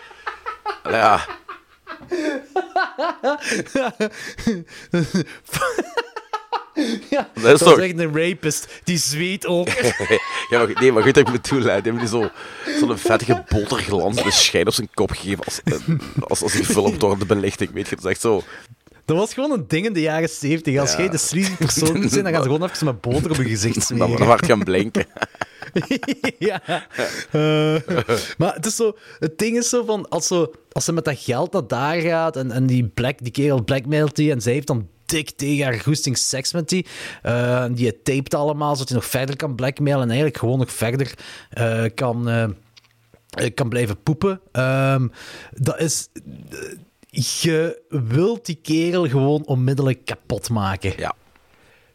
Ja, (laughs) (laughs) Ja, Dat is dat toch- is echt een rapist. Die zweet ook. (laughs) ja maar, nee, maar goed dat ik me toelaat. Die hebben die zo, zo'n vettige bolterglanzende schijn op zijn kop gegeven als, als, als die film door de belichting, weet je. Dat is echt zo... Dat was gewoon een ding in de jaren 70. Als Ja. jij de sleazy persoon zijn, dan gaan ze gewoon even met boter op je gezicht (laughs) smeren. dan werd gaan blinken. ja. Eh, maar het, is zo, het ding is zo van, als, zo, als ze met dat geld naar daar gaat en, en die, black, die kerel blackmailt die en zij heeft dan dik tegen haar goesting seks met die. Eh, die taped allemaal, zodat hij nog verder kan blackmailen en eigenlijk gewoon nog verder eh, kan, eh, kan blijven poepen. Ehm, dat is... je wilt die kerel gewoon onmiddellijk kapot maken. Ja.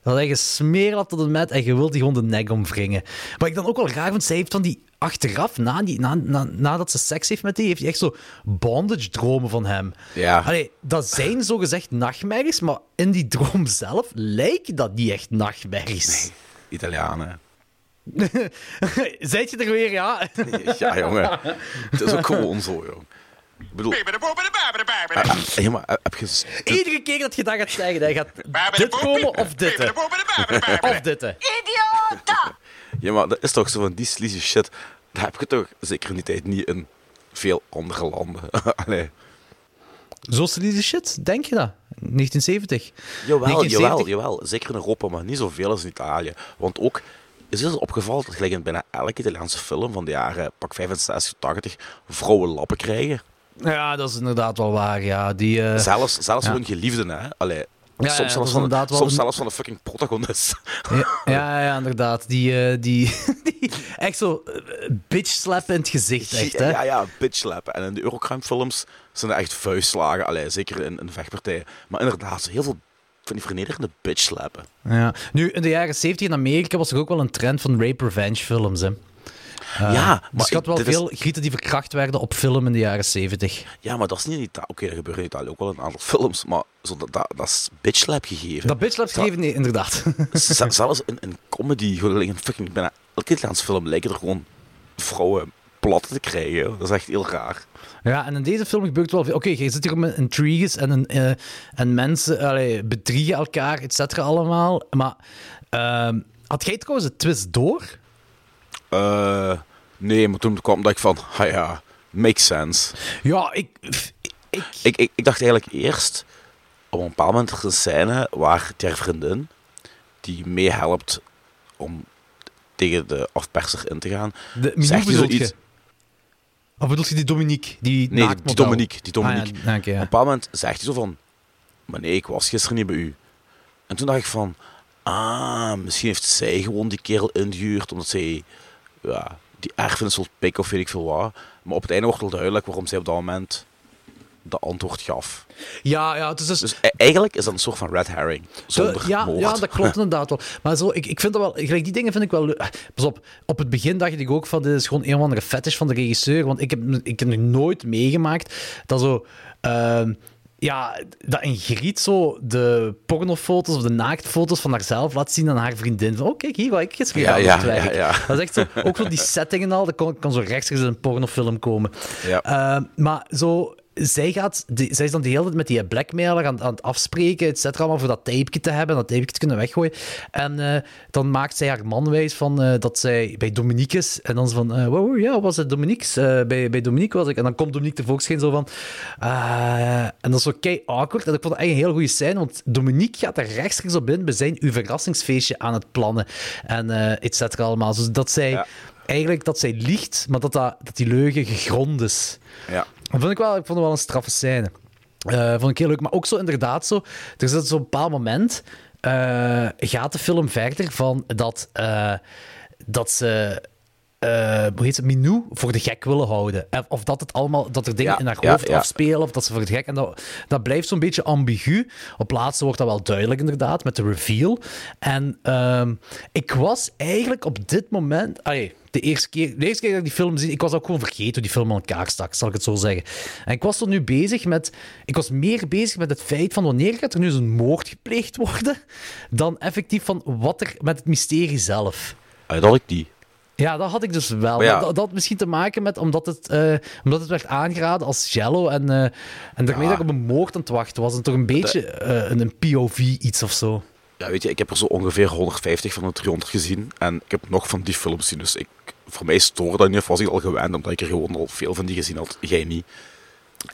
Dat hij gesmeerd tot en met en je wilt die gewoon de nek omwringen. Wat ik dan ook wel graag vind, zij heeft van die achteraf, na die, na, na, nadat ze seks heeft met die, heeft hij echt zo bondage-dromen van hem. Ja. Allee, dat zijn zogezegd nachtmerries, maar in die droom zelf lijken dat niet echt nachtmerries. Italianen. (laughs) Zijt je er weer, ja? Ja, jongen. (laughs) Het is ook gewoon zo, jong. Ik bedoel... Ah, ah, ja, maar heb je... Iedere keer dat je dat gaat zeggen, hij gaat dit komen of dit. Of dit. Idiota! (laughs) Ja, maar dat is toch zo van die sleazy shit. Dat heb je toch zeker in die tijd niet in veel andere landen. (laughs) Allee. Zo sleazy shit, denk je dat? 1970. Jawel, 1970. jawel, jawel. Zeker in Europa, maar niet zoveel als in Italië. Want ook, is het opgevallen dat gelijk in bijna elke Italiaanse film van de jaren pak 65, 80 vrouwen lappen krijgen? Ja, dat is inderdaad wel waar, ja. Die, eh, Zelfs, zelfs ja. hun geliefden, hè. Allee, Ja, ja, soms dat zelfs, van, inderdaad wel soms een- zelfs van de fucking protagonist. (laughs) Ja, ja, ja, inderdaad. Die, eh, die, (laughs) die echt zo eh, bitch slappen in het gezicht, echt, hè? Ja, ja, bitch slappen. En in de Eurocrime films zijn er echt vuistslagen. Allee, zeker in, in vechtpartijen. Maar inderdaad, heel veel van die vernederende bitch slappen. Ja. Nu, in de jaren 70 in Amerika was er ook wel een trend van rape revenge films, hè? Ja, dus maar je had ik- wel is- veel grieten die verkracht werden op film in de jaren 70. Ja, maar dat is niet in Italië. Oké, dat gebeurt in Italië ook wel in een aantal films. Maar zo, dat, dat, dat is bitch slap gegeven. Dat bitch slaps geven, nee, inderdaad. (laughs) Zelfs in, in comedy, gewoon in fucking bijna elke Italiaanse film lijken er gewoon vrouwen plat te krijgen. Dat is echt heel raar. Ja, en in deze film gebeurt wel veel. Oké, je zit hier met intriges en, een, eh, en mensen allee, bedriegen elkaar, et cetera, allemaal. Maar ehm, had jij trouwens de twist door? Eh, nee, maar toen kwam dat ik van, ah ja, makes sense. Ja, ik... ik, Ik, ik, ik dacht eigenlijk eerst, op een bepaald moment er een scène waar die vriendin, die meehelpt om tegen de afperser in te gaan, de zegt hij zoiets. Of bedoelt je die Dominique? Die Nee, die, Dominique. Die Dominique. Ah, ja, ja. Op een bepaald moment zegt hij zo van... Maar nee, ik was gisteren niet bij u. En toen dacht ik van... Ah, misschien heeft zij gewoon die kerel ingehuurd omdat zij... Ja, die erfenis wil pikken of weet ik veel wat. Maar op het einde wordt wel duidelijk waarom zij op dat moment de antwoord gaf. Ja, ja, dus... Dus e- eigenlijk is dat een soort van red herring. Zonder De- ja, moord. ja, dat klopt inderdaad wel. Maar zo, ik, ik vind dat wel... Gelijk die dingen vind ik wel leuk. Pas op, op het begin dacht ik ook van... Dit is gewoon een of andere fetish van de regisseur. Want ik heb, ik heb nog nooit meegemaakt dat zo... ehm, ja, dat een griet zo de pornofoto's of de naaktfoto's van haarzelf laat zien aan haar vriendin. Van, oh, kijk, hier wat ik Ja, gedaan ja, ja, ja. Dat is echt zo... Ook zo die setting en al, dat kan, kan zo rechtstreeks in een pornofilm komen. Ja. Ehm, maar zo, zij, gaat, die, zij is dan de hele tijd met die blackmailer aan, aan het afspreken, et cetera, allemaal voor dat tapeje te hebben, dat tapeje te kunnen weggooien. En eh, dan maakt zij haar man wijs van eh, dat zij bij Dominique is. En dan is van, eh wow, ja, was het Dominique's? Eh, bij, bij Dominique was ik. En dan komt Dominique tevoorschijn zo van... en dat is zo kei awkward. En ik vond het eigenlijk een heel goede scène, want Dominique gaat er rechtstreeks op in. We zijn uw verrassingsfeestje aan het plannen. En et cetera allemaal. Dus dat zij... Ja. Eigenlijk dat zij liegt, maar dat, dat, dat die leugen gegrond is. Ja. Dat vond ik wel, ik vond het wel een straffe scène. Eh, vond ik heel leuk. Maar ook zo inderdaad zo... Er zit zo'n bepaald moment... eh, gaat de film verder van dat, eh, dat ze... hoe heet het? Minou voor de gek willen houden. Of- dat het allemaal... Dat er dingen Ja, in haar hoofd ja. afspelen. Of dat ze voor de gek... En dat, dat blijft zo'n beetje ambigu. Op laatste wordt dat wel duidelijk inderdaad. Met de reveal. En ehm, ik was eigenlijk op dit moment... Allee, de eerste, keer, de eerste keer dat ik die film zie, ik was ook gewoon vergeten hoe die film aan elkaar stak, zal ik het zo zeggen. En ik was er nu bezig met... Ik was meer bezig met het feit van wanneer gaat er nu zo'n moord gepleegd worden, dan effectief van wat er met het mysterie zelf. Ah, dat had ik niet. Ja, dat had ik dus wel. Ja. Dat, dat had misschien te maken met omdat het, eh, omdat het werd aangeraden als Jello en, eh, en daarmee dat ik op een moord aan het wachten was. En toch een beetje eh, een, een POV-iets of zo. Ja, weet je, ik heb er zo ongeveer 150 van de 300 gezien. En ik heb nog van die films gezien. Dus ik, voor mij stoorde dat niet. Ik al gewend, omdat ik er gewoon al veel van die gezien had. Jij niet.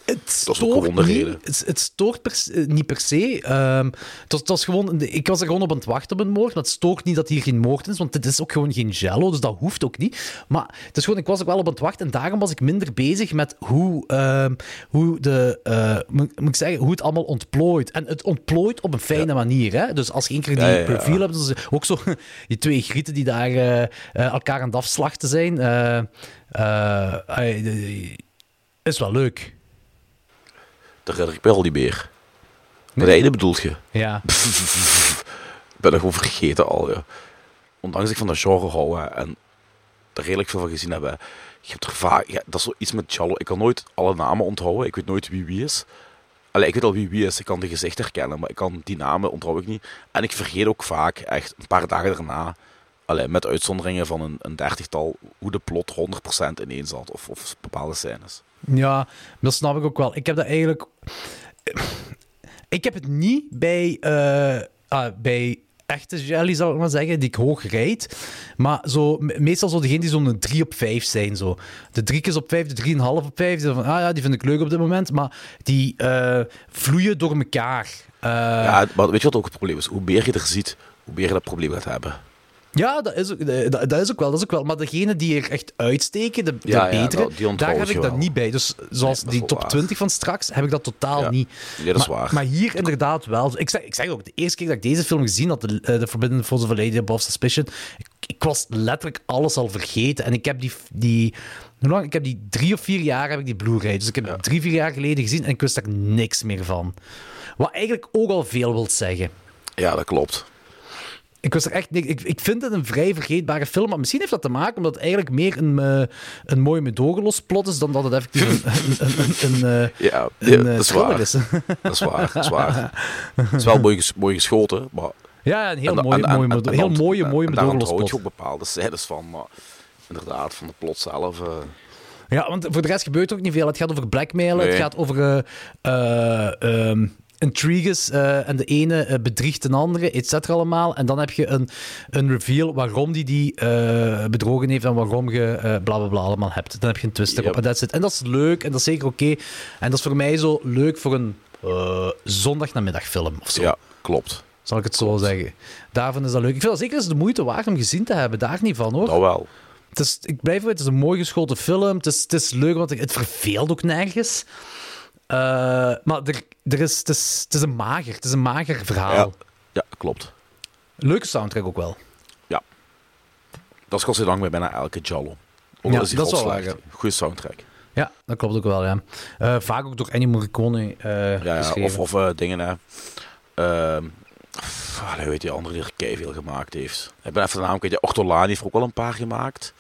Het Dat is ook stoort niet. Het, het stoort per niet per se. Ehm, het, was, het was gewoon, ik was er gewoon op aan het wachten op een moord. Maar het stoort niet dat hier geen moord is. Want dit is ook gewoon geen jello. Dus dat hoeft ook niet. Maar het is gewoon, ik was ook wel op aan het wachten. En daarom was ik minder bezig met hoe, ehm, hoe, de, eh, moet, moet ik zeggen, hoe het allemaal ontplooit. En het ontplooit op een fijne manier. Hè? Dus als je één keer die Ja, ja, ja. reveal hebt. Dus ook zo (laughs) die twee grieten die daar eh, eh, elkaar aan het afslachten zijn. is wel leuk. Dat herinner ik me al niet meer. Het einde bedoelt je? Ja. (laughs) Ik ben er gewoon vergeten al, ja. Ondanks dat ik van dat genre hou hè, en er redelijk veel van gezien heb. hè. Je hebt er vaak... Ja, dat is zoiets met Jallo. Ik kan nooit alle namen onthouden. Ik weet nooit wie wie is. Allee, ik weet al wie wie is. Ik kan de gezicht herkennen, maar ik kan die namen onthoud ik niet. En ik vergeet ook vaak, echt een paar dagen daarna, allee, met uitzonderingen van een, een dertigtal, hoe de plot 100% ineen zat. Of, of bepaalde scènes. Ja, dat snap ik ook wel. Ik heb dat eigenlijk. Ik heb het niet bij, eh, ah, bij echte jelly, zal ik maar zeggen, die ik hoog rijd. Maar zo, me- meestal zo degene die zo'n 3 op 5 zijn. Zo. De 3 op 5, de 3,5 op 5. Die, van, ah ja, die vind ik leuk op dit moment. Maar die eh, vloeien door elkaar. Eh, ja, maar weet je wat ook het probleem is? Hoe meer je er ziet, hoe meer je dat probleem gaat hebben. Ja, dat is, ook, eh, dat, dat is ook wel. Dat is ook wel. Maar degene die er echt uitsteken, de, de Ja, betere, daar heb ik dat wel. niet bij. Dus zoals die top waar. 20 van straks, heb ik dat totaal Ja. niet. Nee, dat is maar, waar. Maar hier inderdaad wel. Ik zeg, ik zeg ook, de eerste keer dat ik deze film gezien had, de, eh, The Forbidden Force of a Lady Above Suspicion, ik, ik was letterlijk alles al vergeten. En ik heb die... die hoe lang? Ik heb die drie of vier jaar heb ik die Blu-ray. Dus ik heb die drie, vier jaar geleden gezien en ik wist daar niks meer van. Wat eigenlijk ook al veel wil zeggen. Ja, dat klopt. Ik, was er echt, ik, ik vind het een vrij vergeetbare film, maar misschien heeft dat te maken omdat het eigenlijk meer een, eh, een mooi medogeloos plot is dan dat het effectief een, een, een, een, eh, (laughs) Ja, een, eh, dat is waar. is. Dat is waar, dat is waar. Het is wel mooi, mooi geschoten, maar... ja, een heel en- mooi, en- heel mooie, mooie medogeloos onthoud je plot. ook bepaalde scènes van, maar inderdaad, van de plot zelf... Ja, want voor de rest gebeurt er ook niet veel. Het gaat over blackmailen, het gaat over eh, eh, ehm, intrigues eh, en de ene eh, bedriegt de andere, et cetera allemaal. En dan heb je een, een reveal waarom die die eh, bedrogen heeft en waarom je eh bla bla bla allemaal hebt. Dan heb je een twist erop Yep. en. En dat is leuk en dat is zeker oké. En dat is voor mij zo leuk voor een zondagnamiddagfilm of zo. ja, klopt. Zal ik het zo zeggen. Daarvan is dat leuk. Ik vind dat zeker eens de moeite waard om gezien te hebben. Daar niet van hoor. Dat wel. Het is, ik blijf het is een mooi geschoten film. Het is, het is leuk, want het verveelt ook nergens. Eh, maar er, er is, het, is, het is een mager, het is een mager verhaal. Ja, ja, klopt. Leuke soundtrack ook wel. Dat is godzijdank bij bijna elke Jallo. Ook Ja, is dat is wel Goeie soundtrack. Ja, dat klopt ook wel, ja. Eh, vaak ook door Ennio Morricone eh Ja, ja, of, of dingen, hè. Ehm allee, hoe heet die andere die er keiveel gemaakt heeft? Ik ben even de naam kwijt. Ortolani heeft er ook wel een paar gemaakt.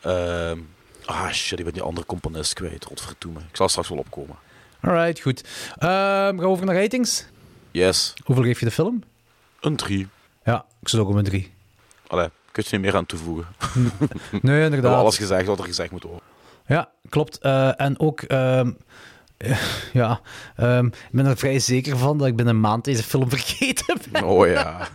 Ehm ah, shit, ik ben die andere componist kwijt. Godverdomme. Ik zal straks wel opkomen. Alright, goed. Ehm, gaan we over naar ratings. Yes, Hoeveel geef je de film? een 3. Ja, ik zit ook op een 3. Allee, kun je er niet meer aan toevoegen. We (laughs) Nee, hebben inderdaad. alles gezegd wat er gezegd moet worden. Ja, klopt. Eh, en ook, ehm, (laughs) ja, ehm, ik ben er vrij zeker van dat ik binnen een maand deze film (laughs) vergeten ben. Oh ja.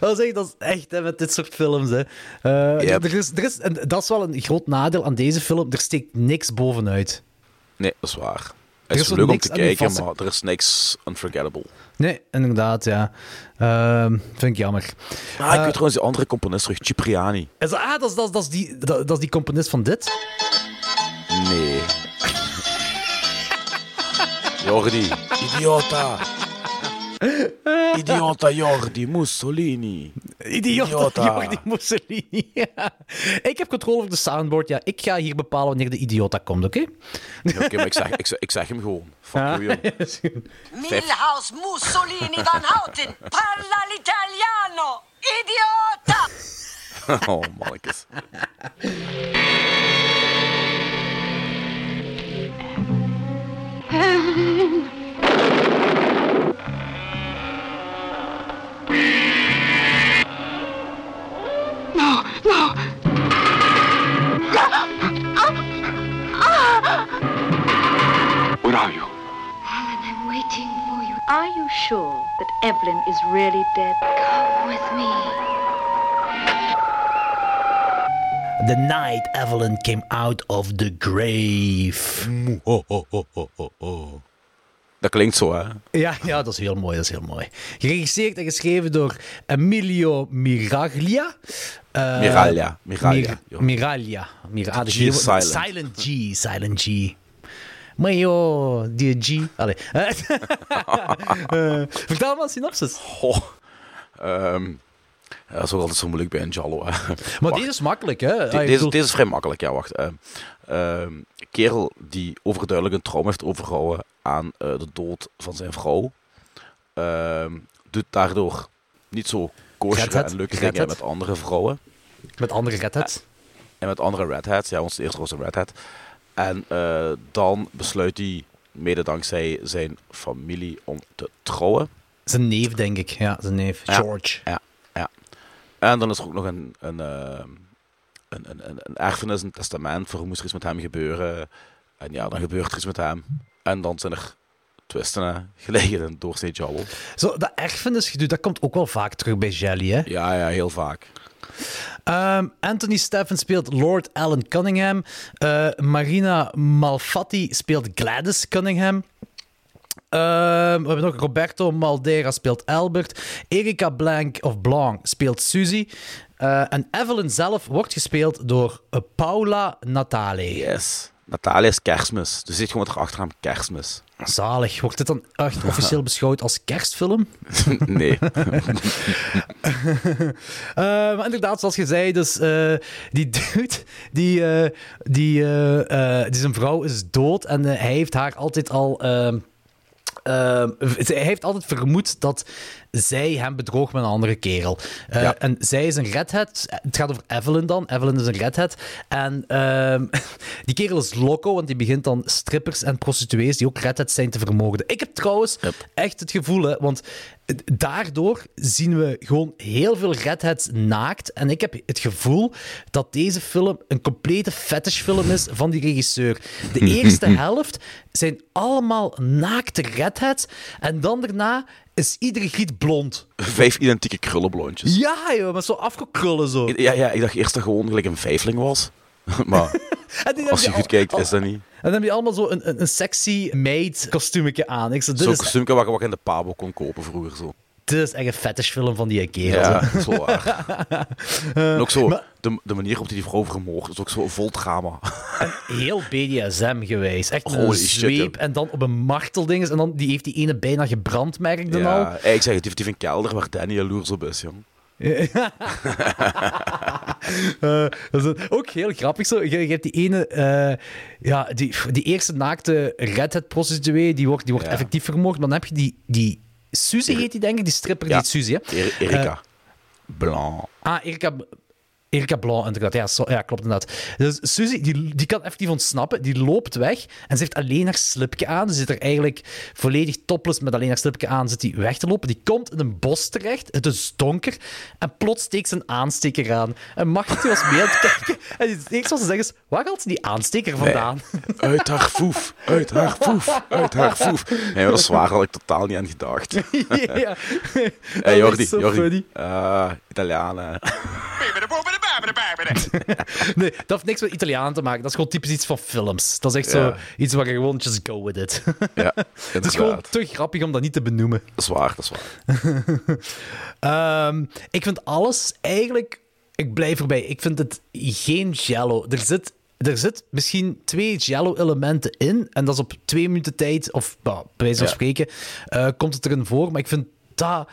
Dat is echt, dat is echt hè, met dit soort films. Hè. Eh, Yep. er is, er is, en dat is wel een groot nadeel aan deze film. Er steekt niks bovenuit. Nee, dat is waar. Er Het is is leuk om te kijken, maar er is niks unforgettable. Nee, inderdaad, ja. Ehm, vind ik jammer. Ah, ik weet trouwens die andere componist terug, Cipriani. Is ah, dat is, dat, dat, is die, dat, dat is die componist van dit? Nee. (laughs) Jordi. Idiota. (laughs) Idiota Jordi Mussolini. Idiot, Idiota. Jordi Mussolini. (laughs) Ja. Ik heb controle over de soundboard. Ja, ik ga hier bepalen wanneer de idiota komt, oké? Ja, Oké, maar ik zeg, ik, zeg, ik zeg hem gewoon. Fuck you, jong. (laughs) Milhouse Mussolini Van Houten, parla l'italiano, idiota! Oh, mannetjes. Um, ah. Where are you? Alan, I'm waiting for you. Are you sure that Evelyn is really dead? Come with me. The night Evelyn came out of the grave. Dat klinkt zo, hè? Ja, ja, dat is heel mooi, dat is heel mooi. Geregisseerd en geschreven door Emilio Miraglia. Eh, Miraglia, Miraglia, Mir-. Miraglia. Mir- ah, de G G- silent. Silent G, Silent G. Maar joh, die G. Allee. (laughs) Eh, vertel maar een synopsis. Goh. Ehm, ja, dat is ook altijd zo moeilijk bij een Jallo. Hè. Maar deze is makkelijk, hè? Ah, deze, deze is vrij makkelijk, ja, wacht. Een kerel die overduidelijk een trauma heeft overgehouden aan eh, de dood van zijn vrouw, ehm, doet daardoor niet zo kosher en leuke dingen met andere vrouwen. Met andere redheads. En met andere redheads. Ja, ons eerste was een redhead. En eh, dan besluit hij, mede dankzij zijn familie, om te trouwen. Zijn neef, denk ik. Ja, zijn neef. Ja. George. Ja, ja. En dan is er ook nog een, een, ehm, een, een, een, een erfenis, een testament voor hoe moest er iets met hem gebeuren. En ja, dan gebeurt er iets met hem. En dan zijn er twisten, gelegen in doorsnee Jawel. Zo, dat erfenisgedoe, dat komt ook wel vaak terug bij Jelly, hè? Ja, ja, heel vaak. Ehm, Anthony Steffen speelt Lord Alan Cunningham. Eh, Marina Malfatti speelt Gladys Cunningham. Ehm, we hebben nog Roberto Maldera speelt Albert. Erika Blank, of Blanc speelt Suzy. Eh, en Evelyn zelf wordt gespeeld door Paula Natale. Yes. Natalia is kerstmis. Dus zit gewoon achternaam kerstmis. Zalig. Wordt dit dan echt (laughs) officieel beschouwd als kerstfilm? (laughs) nee. (laughs) Eh, maar inderdaad, zoals je zei, dus eh, die dude, die, eh, die, die zijn vrouw is dood en hij heeft haar altijd al... ehm, ehm, hij heeft altijd vermoed dat zij hem bedroog met een andere kerel. Eh, Ja. En zij is een redhead. Het gaat over Evelyn dan. Evelyn is een redhead. En ehm, (laughs) die kerel is loco, want die begint dan strippers en prostituees die ook redheads zijn te vermoorden. Ik heb trouwens echt het gevoel, hè, want daardoor zien we gewoon heel veel redheads naakt. En ik heb het gevoel dat deze film een complete fetishfilm is van die regisseur. De (laughs) eerste helft zijn allemaal naakte redheads. En dan daarna is iedere giet blond. Vijf identieke krullenblondjes. Ja, joh, maar zo afgekrullen zo. Ja, ja, ik dacht eerst dat gewoon gelijk een vijfling was. (laughs) maar (laughs) als je goed kijkt, al- is dat niet. En dan heb je allemaal zo een, een, een sexy maid kostuumetje aan. Zo'n kostuumje je- wat je in de Pabo kon kopen vroeger. Zo. Dit is echt een fetishfilm van die kerel. Ja, (laughs) zo waar. en ook zo, maar- de, de manier waarop hij die vrouw vermoordt, is ook zo vol drama. Heel BDSM geweest. Echt een Holy shit, zweep en dan op een martelding. En dan die heeft die ene bijna gebrandmerkt en al. ja, Hey, ik zeg het, die heeft een kelder waar Danny jaloers op is, jong. (laughs) Eh, dat is ook heel grappig zo. Je, je hebt die ene, eh, ja, die, die eerste naakte redhead prostituee, die wordt, die wordt Ja. effectief vermoord. Maar dan heb je die, die Suzy heet die denk ik, die stripper, die Ja. Suzy, hè? Er- Erika. Blanc. Ah, Erika, Erika Blanc, inderdaad. Ja, zo- ja klopt inderdaad. Dus Suzy, die, die kan effectief ontsnappen. Die loopt weg en ze heeft alleen haar slipje aan. Ze zit er eigenlijk volledig topless met alleen haar slipje aan. Zit die weg te lopen. Die komt in een bos terecht. Het is donker. En plots steekt ze een aansteker aan. En Marty was mee aan het kijken. En het eerste wat ze zeggen is, waar haalt ze die aansteker vandaan? Uit haar foef, uit haar foef, uit haar foef. Nee, maar dat is waar, had ik totaal niet aan gedacht. (laughs) ja. Hey, Dat Jordi, is zo Jordi. funny. Eh, Italianen. (laughs) Nee, dat heeft niks met Italiaan te maken. Dat is gewoon typisch iets van films. Dat is echt Ja. zo iets waar je gewoon just go with it. Ja, (laughs) Het is gewoon te grappig om dat niet te benoemen. Dat is waar, dat is waar. (laughs) Ehm, ik vind alles eigenlijk... Ik blijf erbij. Ik vind het geen jello. Er zit, er zit misschien twee jello-elementen in. En dat is op twee minuten tijd, of bah, bij wijze van Ja. spreken, eh, komt het erin voor. Maar ik vind dat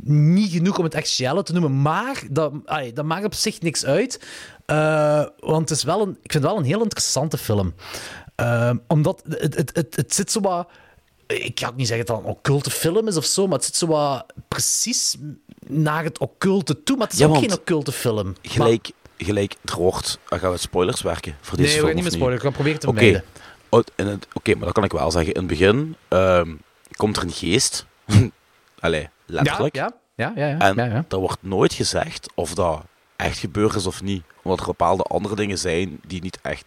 niet genoeg om het echt jello te noemen. Maar dat, dat maakt op zich niks uit. Eh, want het is wel een, ik vind het wel een heel interessante film. Ehm, omdat het, het, het, het zit zo wat... Ik ga ook niet zeggen dat het een occulte film is of zo, maar het zit zo wat precies naar het occulte toe. Maar het is Ja, ook geen occulte film. Gelijk, gelijk wordt... Dan gaan we spoilers werken voor deze nee, we film, gaan niet met spoilers. We gaan proberen te Oké, vermijden. Oh, het- Oké, maar dat kan ik wel zeggen. In het begin ehm, komt er een geest. (laughs) Allee, letterlijk. Ja, ja, ja. ja, En ja, ja. er wordt nooit gezegd of dat echt gebeurd is of niet. Omdat er bepaalde andere dingen zijn die niet echt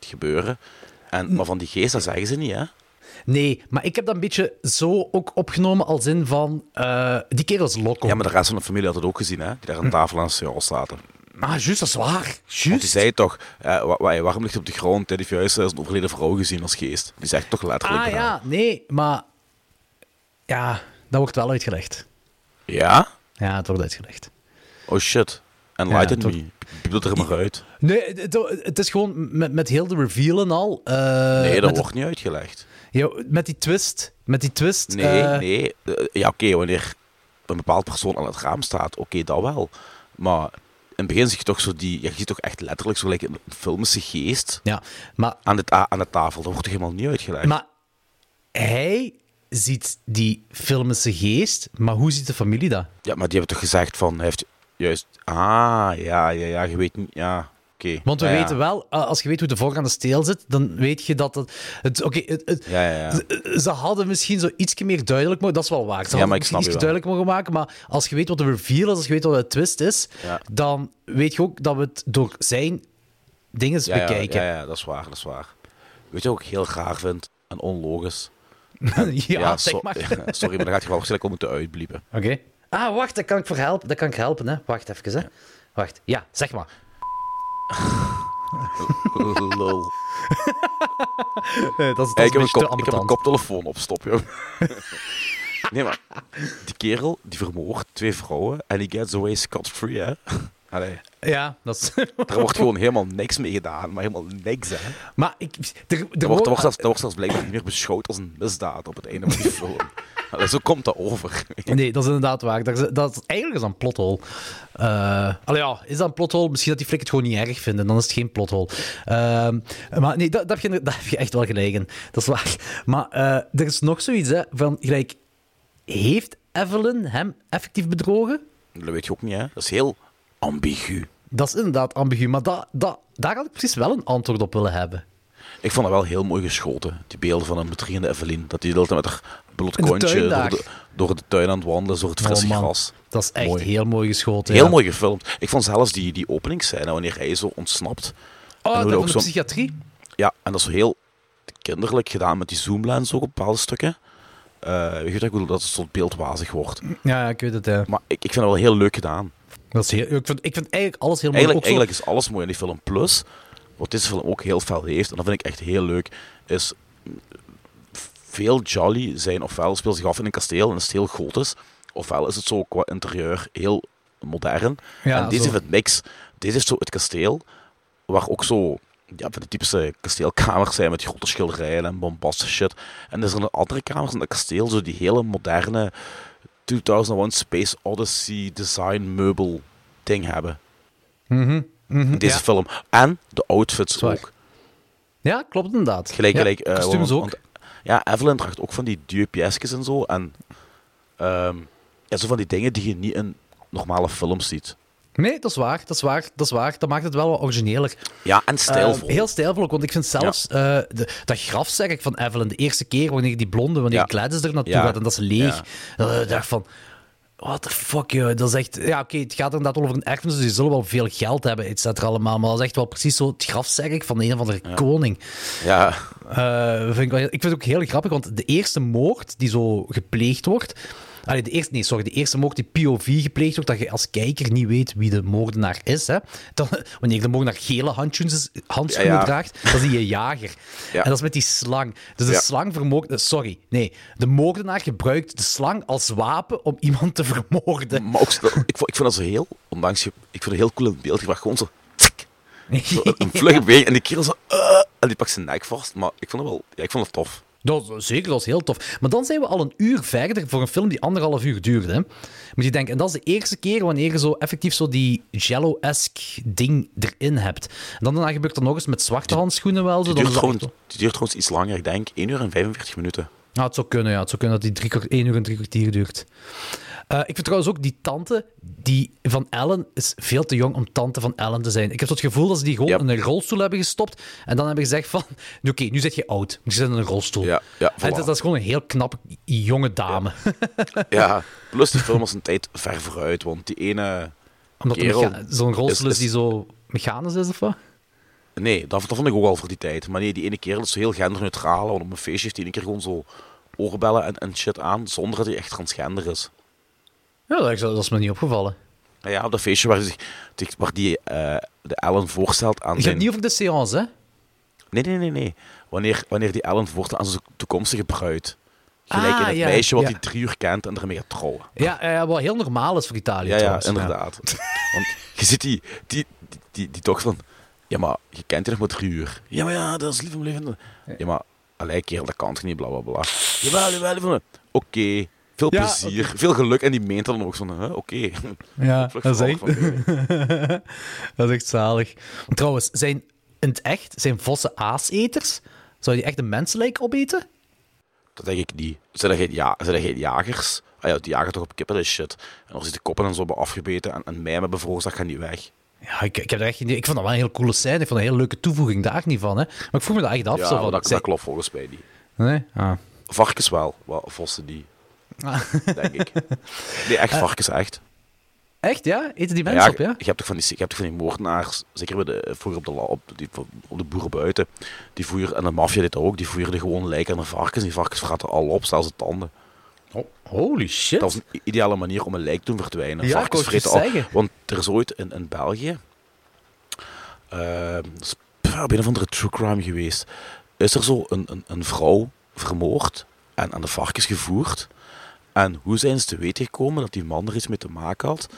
gebeuren. En, maar van die geest, dat zeggen ze niet, hè? Nee, maar ik heb dat een beetje zo ook opgenomen als in van... eh, die kerel is loco. Ja, maar de rest van de familie had het ook gezien, hè? Die daar aan tafel aan het zaten. Ah, juist, dat is waar. Want die Juist. zei toch, eh, wa- wa- waarom ligt hij op de grond? Hij heeft juist een overleden vrouw gezien als geest. Die zegt toch letterlijk. Ah ja, nee, maar... Ja, dat wordt wel uitgelegd. Ja? Ja, het wordt uitgelegd. Oh shit. Enlighten Ja, toch- me. Piep dat er maar uit. Nee, het, het is gewoon met, met heel de reveal en al. eh, Nee, dat wordt niet uitgelegd. ja, met die twist. Met die twist. Nee, eh, nee. Eh, ja, oké, wanneer een bepaald persoon aan het raam staat, oké, dat wel. Maar in het begin zie je toch zo die... Ja, je ziet toch echt letterlijk zo gelijk een filmische geest Ja, maar, aan de, aan de tafel. Dat wordt toch helemaal niet uitgelegd? maar hij ziet die filmische geest, maar hoe ziet de familie dat? Ja, maar die hebben toch gezegd van... Hij heeft juist... Ah, ja, ja, ja, je weet niet... Ja, oké. Want we Ja, ja. weten wel, eh, als je weet hoe de vork aan de steel zit, dan weet je dat het... het Oké, Ja. Ze, hadden misschien zo ietsje meer duidelijk mogen, dat is wel waar. Ze Ja, hadden maar ik misschien snap iets duidelijk mogen maken, maar als je weet wat de reveal is, als je weet wat de twist is, dan weet je ook dat we het door zijn dingen bekijken. Ja, ja, dat is waar, dat is waar. Weet je wat ik heel raar vind en onlogisch? (laughs) Ja, zeg so- maar. (laughs) Sorry, maar dan gaat je wel waarschijnlijk al moeten uitbliepen. Oké. Ah, wacht, daar kan ik voor helpen. Daar kan ik helpen, hè. Wacht even, hè. Wacht. Ja, zeg maar. (laughs) Lul. dat is, Hey, ik, heb een kop, ik heb een koptelefoon op, stop, joh. nee, maar die kerel, die vermoordt twee vrouwen en die gets away scot-free, hè. Allee, Ja, dat is... daar wordt gewoon helemaal niks mee gedaan, maar helemaal niks, hè. Maar ik... Er, er wordt, dat wordt, zelfs, wordt zelfs blijkbaar niet meer beschouwd als een misdaad op het einde van die (laughs) film. Allee, zo komt dat over. Nee, dat is inderdaad waar. Dat is, dat is, eigenlijk is dat een plothol. Eh allee, ja, is dat een plothol? Misschien dat die flik het gewoon niet erg vinden. Dan is het geen plothol. Ehm, maar nee, dat, dat, heb je, dat heb je echt wel gelijk in. Dat is waar. Maar eh, er is nog zoiets, hè. Van, gelijk, heeft Evelyn hem effectief bedrogen? Dat weet je ook niet, hè. Dat is heel ambigu. Dat is inderdaad ambigu. Maar dat, dat, daar had ik precies wel een antwoord op willen hebben. Ik vond dat wel heel mooi geschoten. Die beelden van een bedriegende Evelien. Dat die de hele tijd met haar bloot In de kontje tuin door de, door de tuin aan het wandelen, door het frisse Oh, gras. Dat is echt Mooi. heel mooi geschoten. Heel ja. mooi gefilmd. Ik vond zelfs die, die openingsscène, wanneer hij zo ontsnapt. Oh, dat dat van ook de zo- psychiatrie? Ja, en dat is zo heel kinderlijk gedaan met die zoomlens ook op bepaalde stukken. Eh weet je wat ik bedoel? Dat het soort beeldwazig wordt. Ja, ik weet het, ja. Maar ik, ik vind het wel heel leuk gedaan. Dat is heel, ik, vind, ik vind eigenlijk alles heel mooi. Eigenlijk, eigenlijk is alles mooi in die film. Plus, wat deze film ook heel fel heeft, en dat vind ik echt heel leuk, is veel Jolly zijn ofwel speelt zich af in een kasteel en is het heel gotisch, ofwel is het zo qua interieur heel modern. Ja, en deze zo. heeft het mix. Deze heeft zo het kasteel, waar ook zo ja, van de typische kasteelkamers zijn met grote schilderijen en bombastische shit. En er zijn andere kamers in het kasteel, zo die hele moderne 2001 Space Odyssey design meubel ding hebben. In deze ja. film. En de outfits Zwaar. ook. Ja, klopt inderdaad. Gelijk, ja, gelijk. eh, kostuums want- ook. want- ja, Evelyn draagt ook van die duurpièsjes en zo. En ehm, ja, zo van die dingen die je niet in normale films ziet. Nee, dat is waar, dat is waar, dat is waar. Dat maakt het wel wat origineler. Ja, en stijlvol. Eh, heel stijlvol ook, want ik vind zelfs eh, de, dat graf, zeg ik, van Evelyn, de eerste keer wanneer die blonde, wanneer Ja. Gladys er naartoe Ja. gaat en dat is leeg, dan dacht van... What the fuck, joh. Dat is echt... Ja, oké, het gaat inderdaad over een erfenis, dus die zullen wel veel geld hebben, et cetera, allemaal. Maar dat is echt wel precies zo het graf, zeg ik, van een of andere koning. Ja, Eh, vind ik, wel, ik vind het ook heel grappig, want de eerste moord die zo gepleegd wordt. Allee, de eerste, nee, sorry, de eerste moord die POV gepleegd wordt, dat je als kijker niet weet wie de moordenaar is. Hè. Dan, (laughs) wanneer de moordenaar gele handschoenen, handschoenen Ja, ja. draagt, dan zie je jager. Ja. En dat is met die slang. Dus de slang vermoordt... eh, Sorry, nee. De moordenaar gebruikt de slang als wapen om iemand te vermoorden. maar ook, ik, vond, ik vind dat zo heel, ondanks, je- ik vind het heel cool in beeld. Je was gewoon zo, (laughs) een vlugge beweging en die kerel zo, eh, en die pakt zijn nek vast. Maar ik vond het wel, ja, ik vond het tof. Dat, zeker, dat is heel tof. Maar dan zijn we al een uur verder voor een film die anderhalf uur duurde. Hè. Moet je denken, en dat is de eerste keer wanneer je zo effectief zo die Jello-esque ding erin hebt. En dan daarna gebeurt er nog eens met zwarte handschoenen wel. Zo, Die duurt, dat trouwens, die duurt trouwens iets langer, ik denk 1 uur en 45 minuten. Nou, het zou kunnen, ja. Het zou kunnen dat die drie, kwart- één uur en drie kwartier duurt. Eh, ik vind trouwens ook die tante die van Ellen is veel te jong om tante van Ellen te zijn. Ik heb het gevoel dat ze die gewoon Yep. in een rolstoel hebben gestopt en dan hebben gezegd van, (laughs) oké, nu zit je oud. Je zit in een rolstoel. Ja, ja, en voilà. dat, dat is gewoon een heel knappe jonge dame. Ja, plus die film was een tijd ver vooruit, want die ene... Omdat zo'n rolstoel is, is- die zo mechanisch is of wat? Nee, dat, dat vond ik ook al voor die tijd. Maar nee, die ene kerel is zo heel genderneutraal. Want op een feestje heeft hij een keer gewoon zo oorbellen en, en shit aan, zonder dat hij echt transgender is. Ja, dat is, me niet opgevallen. Ja, ja, op dat feestje waar, waar die eh, de Ellen voorstelt aan Je zijn... hebt niet over de seance, hè? Nee, nee, nee, nee. Wanneer, wanneer die Ellen voorstelt aan zijn toekomstige bruid. Gelijk Ah, in het ja, meisje wat ja. hij drie uur kent en ermee gaat trouwen. Ja, eh, wat heel normaal is voor Italië Ja, ja, trouwens. inderdaad. (laughs) Want je ziet die, die, die, die, die toch van... Ja, maar je kent die nog maar drie uur. Ja, maar ja, dat is lief om leven. Ja, maar... Allee, kerel, dat kan toch niet, bla, bla, bla. Jawel, jawel, Oké. Veel Ja, plezier, veel geluk. En die meent dan ook van, oké. Ja, (laughs) dat is echt, (laughs) dat is echt zalig. Trouwens, zijn in het echt zijn vossen aaseters? Zou die echt een mensenlijk opeten? Dat denk ik niet. Zijn er geen, ja, zijn er geen jagers? Ah ja, die jagen toch op kippen en shit. En als ze de koppen en zo hebben afgebeten en, en mij hebben veroorzaakt, gaan die weg. Ja, ik, ik, heb er echt ik vond dat wel een heel coole scène. Ik vond dat een hele leuke toevoeging daar niet van. Hè. Maar ik vroeg me dat echt af. ja, zo van, dat, dat klopt volgens mij niet. Nee? Ah. Varkens wel, wel vossen die. Ah. (laughs) Denk ik. Nee, echt varkens, echt. Echt, ja? Eten die mensen ja, op, ja? Je hebt toch van die, je hebt toch van die moordenaars, zeker bij de, vroeger op de, op, die, op de boeren buiten, die voer, en de maffia dit ook, die voerden gewoon lijken aan de varkens. Die varkens vraten al op, zelfs de tanden. Holy shit. Dat is een ideale manier om een lijk te doen verdwijnen. Ja, varkens vreten al. Want er is ooit in, in België, eh, dat is bij een of andere true crime geweest, is er zo een, een, een vrouw vermoord en aan de varkens gevoerd. En hoe zijn ze te weten gekomen dat die man er iets mee te maken had?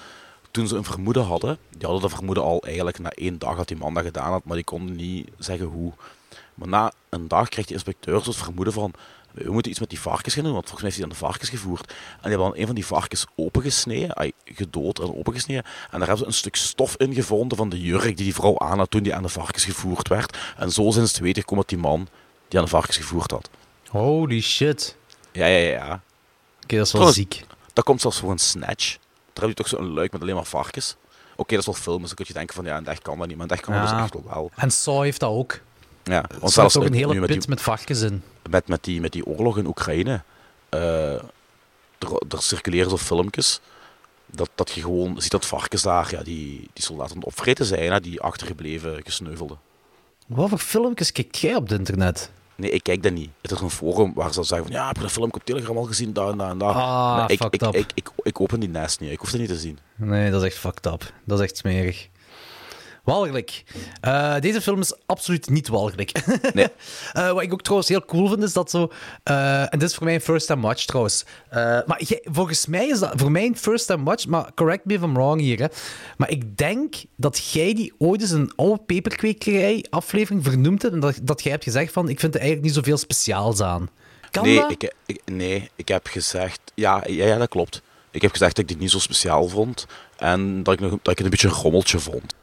Toen ze een vermoeden hadden, die hadden dat vermoeden al eigenlijk na één dag dat die man dat gedaan had, maar die konden niet zeggen hoe. Maar na een dag kreeg de inspecteur zo het vermoeden van, we moeten iets met die varkens gaan doen, want volgens mij heeft hij dan de varkens gevoerd. En die hebben dan een van die varkens opengesneden, gedood en opengesneden. En daar hebben ze een stuk stof in gevonden van de jurk die die vrouw aan had toen die aan de varkens gevoerd werd. En zo zijn ze te weten gekomen dat die man die aan de varkens gevoerd had. Holy shit. Ja, ja, ja. Oké, dat is wel Trouwens, ziek. Dat komt zelfs voor een snatch. Daar heb je toch zo'n luik met alleen maar varkens. Oké, dat is wel film, dus dan kun je denken van ja, het echt kan dat niet, maar echt kan dat Ja. dus echt wel wel. En Saw heeft dat ook. Ja, Want zelfs ook een hele met pit die, met varkens in. met, met, die, met die oorlog in Oekraïne, eh, er, er circuleren zo filmpjes dat, dat je gewoon ziet dat varkens daar, ja, die, die soldaten aan opvreten zijn, hè, die achtergebleven gesneuvelden. Wat voor filmpjes kijkt jij op het internet? Nee, ik kijk dat niet. Het is een forum waar ze zeggen van ja, heb je dat filmpje op Telegram al gezien, daar en daar en daar. Ah, ik, fucked ik, up. ik, ik, ik open die nest niet, ik hoef het niet te zien. Nee, dat is echt fucked up. Dat is echt smerig. Walgelijk. Eh, deze film is absoluut niet walgelijk. (laughs) Nee. Eh, wat ik ook trouwens heel cool vind, is dat zo... eh, en dit is voor mij een first-time watch trouwens. Maar jij- volgens mij is dat voor mij een first-time watch, maar correct me if I'm wrong hier. Hè. Maar ik denk dat jij die ooit eens een oude peperkwekerij aflevering vernoemd hebt en dat, dat jij hebt gezegd van, ik vind er eigenlijk niet zoveel speciaals aan. Kan nee, dat? ik, ik, nee, ik heb gezegd... Ja, ja, ja, dat klopt. Ik heb gezegd dat ik dit niet zo speciaal vond. En dat ik, nog, dat ik het een beetje een rommeltje vond.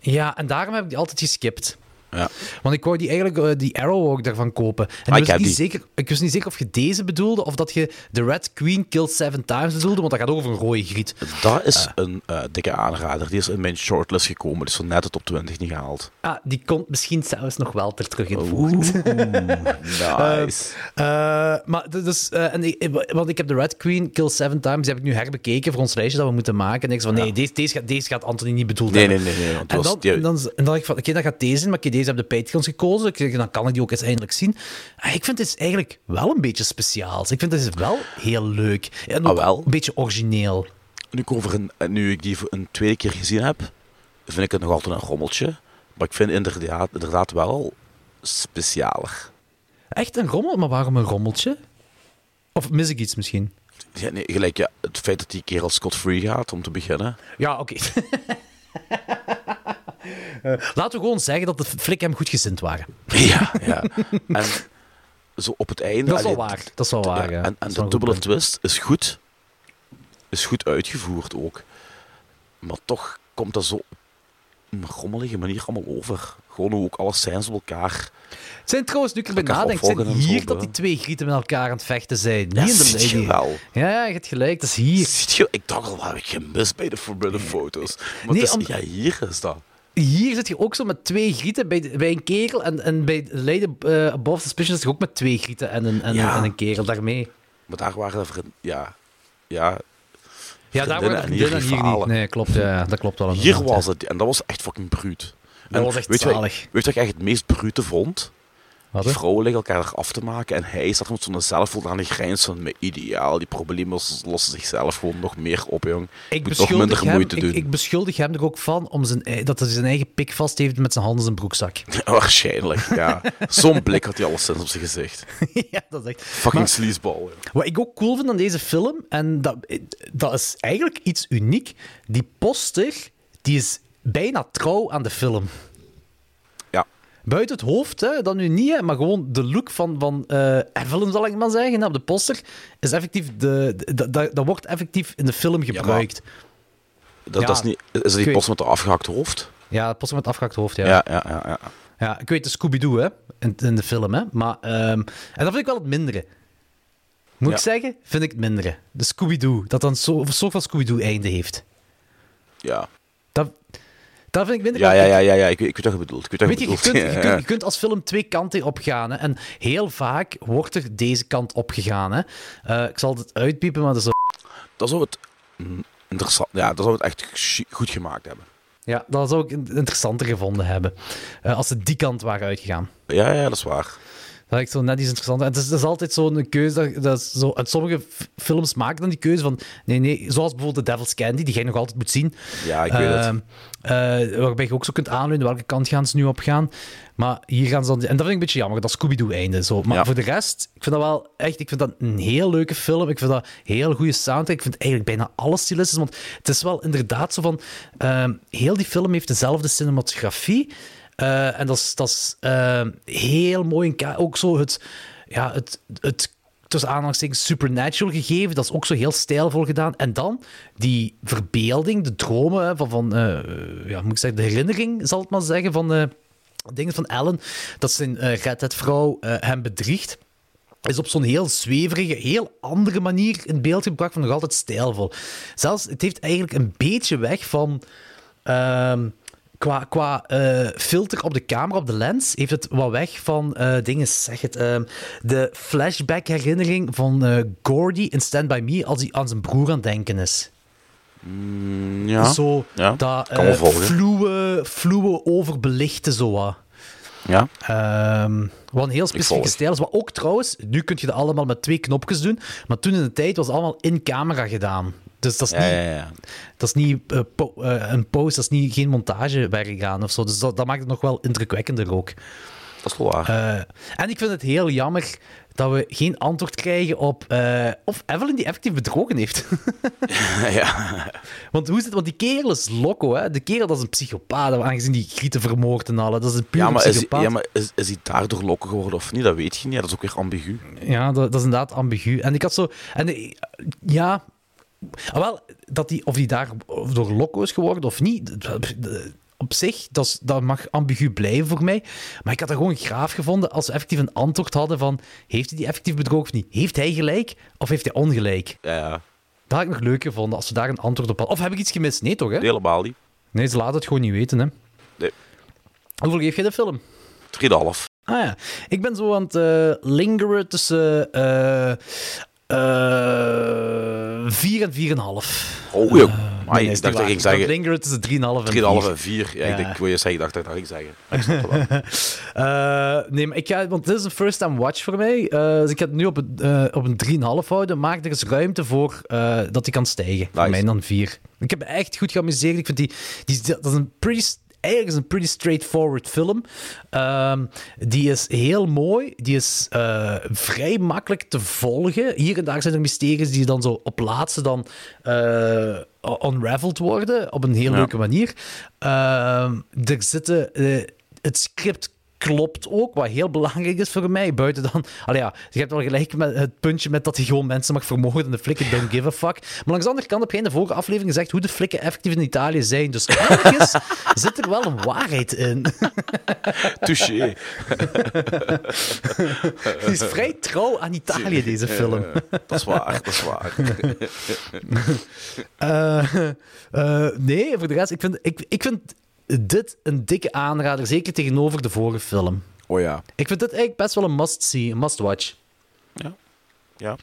Ja, en daarom heb ik die altijd geskipt. Ja. Want ik wou die eigenlijk eh, die Arrow ook daarvan kopen. En Ah, ik, ik wist niet die. zeker, ik wist niet zeker of je deze bedoelde of dat je The Red Queen Killed Seven Times bedoelde, want dat gaat over een rode griet. Dat is een eh, dikke aanrader. Die is in mijn shortlist gekomen. Dus van net de top 20 niet gehaald. Ah, die komt misschien zelfs nog wel ter terug in voort. Nice. (laughs) Eh, maar dus, eh, en ik, want ik heb The Red Queen Kill Seven Times, die heb ik nu herbekeken voor ons lijstje dat we moeten maken. En ik zei van, nee, deze, deze, gaat, deze gaat Anthony niet bedoeld Nee, hebben. nee, nee, nee, want En het dan, die- en dan, en dan dacht ik van, oké, dan gaat deze in, maar oké, deze hebben de Patreons gekozen. Ik zeg, dan kan ik die ook eens eindelijk zien. Ah, ik vind dit eigenlijk wel een beetje speciaals. Ik vind dit wel heel leuk. En ook Ah, wel? een beetje origineel. Nu, ik over een, nu ik die voor een tweede keer gezien heb, vind ik het nog altijd een rommeltje. Maar ik vind inderdaad, inderdaad wel specialer. Echt een rommel, maar waarom een rommeltje? Of mis ik iets misschien? Ja, nee, gelijk ja, het feit dat die kerel Scott-free gaat, om te beginnen. Ja, oké. (laughs) laten we gewoon zeggen dat de flik hem goed gezind waren. Ja, ja. En zo op het einde... Dat is wel allee, waar. Dat is wel waar, ja. En, en de dubbele twist is goed. Is goed uitgevoerd ook. Maar toch komt dat zo op een rommelige manier allemaal over. Gewoon hoe ook alle scènes op elkaar... Het zijn trouwens, nu ik erbij nadenk, het zijn zo, hier dat die twee grieten met elkaar aan het vechten zijn. Ja, Niet in de je wel. Ja, ja, je hebt gelijk, dat is hier. Ziet je, ik dacht al, wat heb ik gemist bij de Forbidden Photos? Maar Nee, is, om- ja, hier is dat. Hier zit je ook zo met twee grieten bij, bij een kerel. En, en bij Lady eh, Above Suspicion zit je ook met twee grieten en een, en, Ja. en een kerel daarmee. Maar daar waren er... vriend- Ja, ja, Ja, daar en de hier niet. Nee, klopt, ja, dat klopt wel. hier was ja. het... En dat was echt fucking bruut. Dat was echt weet je. Weet je wat ik echt het meest brute vond? Wat, Die vrouwen liggen elkaar af te maken en hij staat met zo'n zelfvoldane grijns van me ideaal. Die problemen lossen zichzelf gewoon nog meer op, jong. Ik Moet nog minder beschuldig, hem, moeite ik, doen. ik beschuldig hem er ook van om zijn, dat hij zijn eigen pik vast heeft met zijn handen in zijn broekzak. (laughs) Waarschijnlijk, ja. Zo'n blik had hij alleszins op zijn gezicht. (laughs) ja, dat is echt... Fucking sleazeball. Wat ik ook cool vind aan deze film, en dat, dat is eigenlijk iets uniek, die poster die is bijna trouw aan de film. Buiten het hoofd, hè, dat nu niet, hè, maar gewoon de look van, van eh Evelyn, zal ik maar zeggen, op de poster, is effectief de, de- dat- wordt effectief in de film gebruikt. Dat, Ja, dat is, niet, is dat die weet- post met de afgehakte hoofd? Ja, poster met afgehakt hoofd, ja. Ja, ja, ja. ja. Ja, ik weet de Scooby-Doo, hè, in, in de film, hè. Maar, ehm, en dat vind ik wel het mindere. Moet ik zeggen? Vind ik het mindere. De Scooby-Doo, dat dan zo, een soort van Scooby-Doo-einde heeft. ja. Dat, dat vind ik minder. Ja, ja, ja, ja, ja. Ik, ik weet wat je bedoelt. Ik weet wat Weet je kunt, je, (laughs) kunt, je kunt als film twee kanten op gaan. Hè, en heel vaak wordt er deze kant op gegaan. Hè. Eh, ik zal het uitpiepen, maar dat is... Dat zou het interessant... Ja, dat zou het echt goed gemaakt hebben. Ja, dat zou ik in- interessanter gevonden hebben. eh, als ze die kant waren uitgegaan. Ja, ja, dat is waar. Dat ik zo net iets interessant. En het is, is altijd zo'n keuze. Dat, dat is zo, uit sommige films maken dan die keuze van. Nee, nee. Zoals bijvoorbeeld The Devil's Candy, die jij nog altijd moet zien. Ja, ik weet het. Ehm, eh, waarbij je ook zo kunt aanleunen welke kant gaan ze nu op gaan. Maar hier gaan ze dan. En dat vind ik een beetje jammer, dat Scooby-Doo-einde. Zo. Maar Ja. voor de rest, ik vind dat wel echt. Ik vind dat een heel leuke film. Ik vind dat een heel goede soundtrack. Ik vind eigenlijk bijna alles stilistisch. Want het is wel inderdaad zo van. ehm, heel die film heeft dezelfde cinematografie. Eh, en dat is, dat is ehm, heel mooi Ook zo het. Ja, het. het tussen aanhalingstekens supernatural gegeven. Dat is ook zo heel stijlvol gedaan. En dan die verbeelding, de dromen van, van eh, ja, moet ik zeggen, de herinnering, zal ik maar zeggen, van eh, dingen van Ellen, dat zijn Red Hat vrouw eh, hem bedriegt is op zo'n heel zweverige, heel andere manier in beeld gebracht, maar nog altijd stijlvol. Zelfs, het heeft eigenlijk een beetje weg van... ehm, qua qua eh, filter op de camera, op de lens, heeft het wat weg van eh, dingen, zeg het, ehm, de flashback-herinnering van eh, Gordy in Stand By Me als hij aan zijn broer aan het denken is. Mm, ja. Zo, ja. dat fluwe, fluwe overbelichten zo wat. Ja. Ehm, wat een heel specifieke stijl is. Wat ook trouwens, nu kun je dat allemaal met twee knopjes doen, maar toen in de tijd was het allemaal in camera gedaan. Dus dat is Ja, niet, ja. Dat is niet eh, po- eh, een post, dat is niet, geen montagewerk aan of zo. Dus dat, dat maakt het nog wel indrukwekkender ook. Dat is wel waar. Eh, en ik vind het heel jammer dat we geen antwoord krijgen op of Evelyn die effectief bedrogen heeft. (laughs) ja. Want, hoe is het? Want die kerel is loco, hè? De kerel dat is een psychopaat, aangezien die grieten vermoord en alle. Dat is een pure Ja, maar, is, psychopaat. ja, maar is, is hij daardoor lokken geworden of niet? Dat weet je niet. Ja, dat is ook weer ambigu. Ja, dat, dat is inderdaad ambigu. En ik had zo... En ja... ah, Wel, dat die, of die daar door loco is geworden of niet, dat- dat- op zich, dat, is- dat mag ambigu blijven voor mij. Maar ik had er gewoon graaf gevonden als we effectief een antwoord hadden van heeft hij die effectief bedrogen of niet? Heeft hij gelijk of heeft hij ongelijk? Ja, ja. Dat had ik nog leuk gevonden als we daar een antwoord op hadden. Of heb ik iets gemist? Nee, toch? Hè? Helemaal niet. Nee, ze laten het gewoon niet weten. Hè? Nee. Hoeveel geef je de film? 3,5. Ah ja, ik ben zo aan het eh, lingeren tussen eh 4 en 4,5. Oh, joh. Maar Nee, ik is dacht dat ik ging Ik zeggen lingeren tussen 3,5 en 3,5 4. en 4. Ja, Ja. ik, denk, ik wil je zeggen, ik dacht dat dat ging zeggen. Maar ik snap het wel. (laughs) Eh, nee, maar ik ga, want dit is een first-time watch voor mij. eh, dus ik ga het nu op een, eh, op een 3,5 houden. Maar er is ruimte voor eh, dat die kan stijgen. Voor Nice. mij dan 4. Ik heb me echt goed geamuseerd. Ik vind die, die dat is een pretty, eigenlijk is een pretty straightforward film. Ehm, die is heel mooi. Die is eh, vrij makkelijk te volgen. Hier en daar zijn er mysteries die dan zo op laatste dan eh, unraveled worden. Op een heel Ja. leuke manier. Ehm, er zitten... eh, het script klopt ook, wat heel belangrijk is voor mij. Buiten dan... Allee ja, je hebt wel gelijk met het puntje met dat hij gewoon mensen mag vermoorden en de flikken don't give a fuck. Maar langs de andere kant heb jij in de vorige aflevering gezegd hoe de flikken effectief in Italië zijn. Dus ergens (laughs) zit er wel een waarheid in. (laughs) Touché. (laughs) Die is vrij trouw aan Italië, deze film. Dat is waar, dat is waar. Eh, eh, nee, voor de rest, ik vind, ik, ik vind dit een dikke aanrader, zeker tegenover de vorige film. Oh ja. Ik vind dit eigenlijk best wel een must-see, een must-watch. Ja.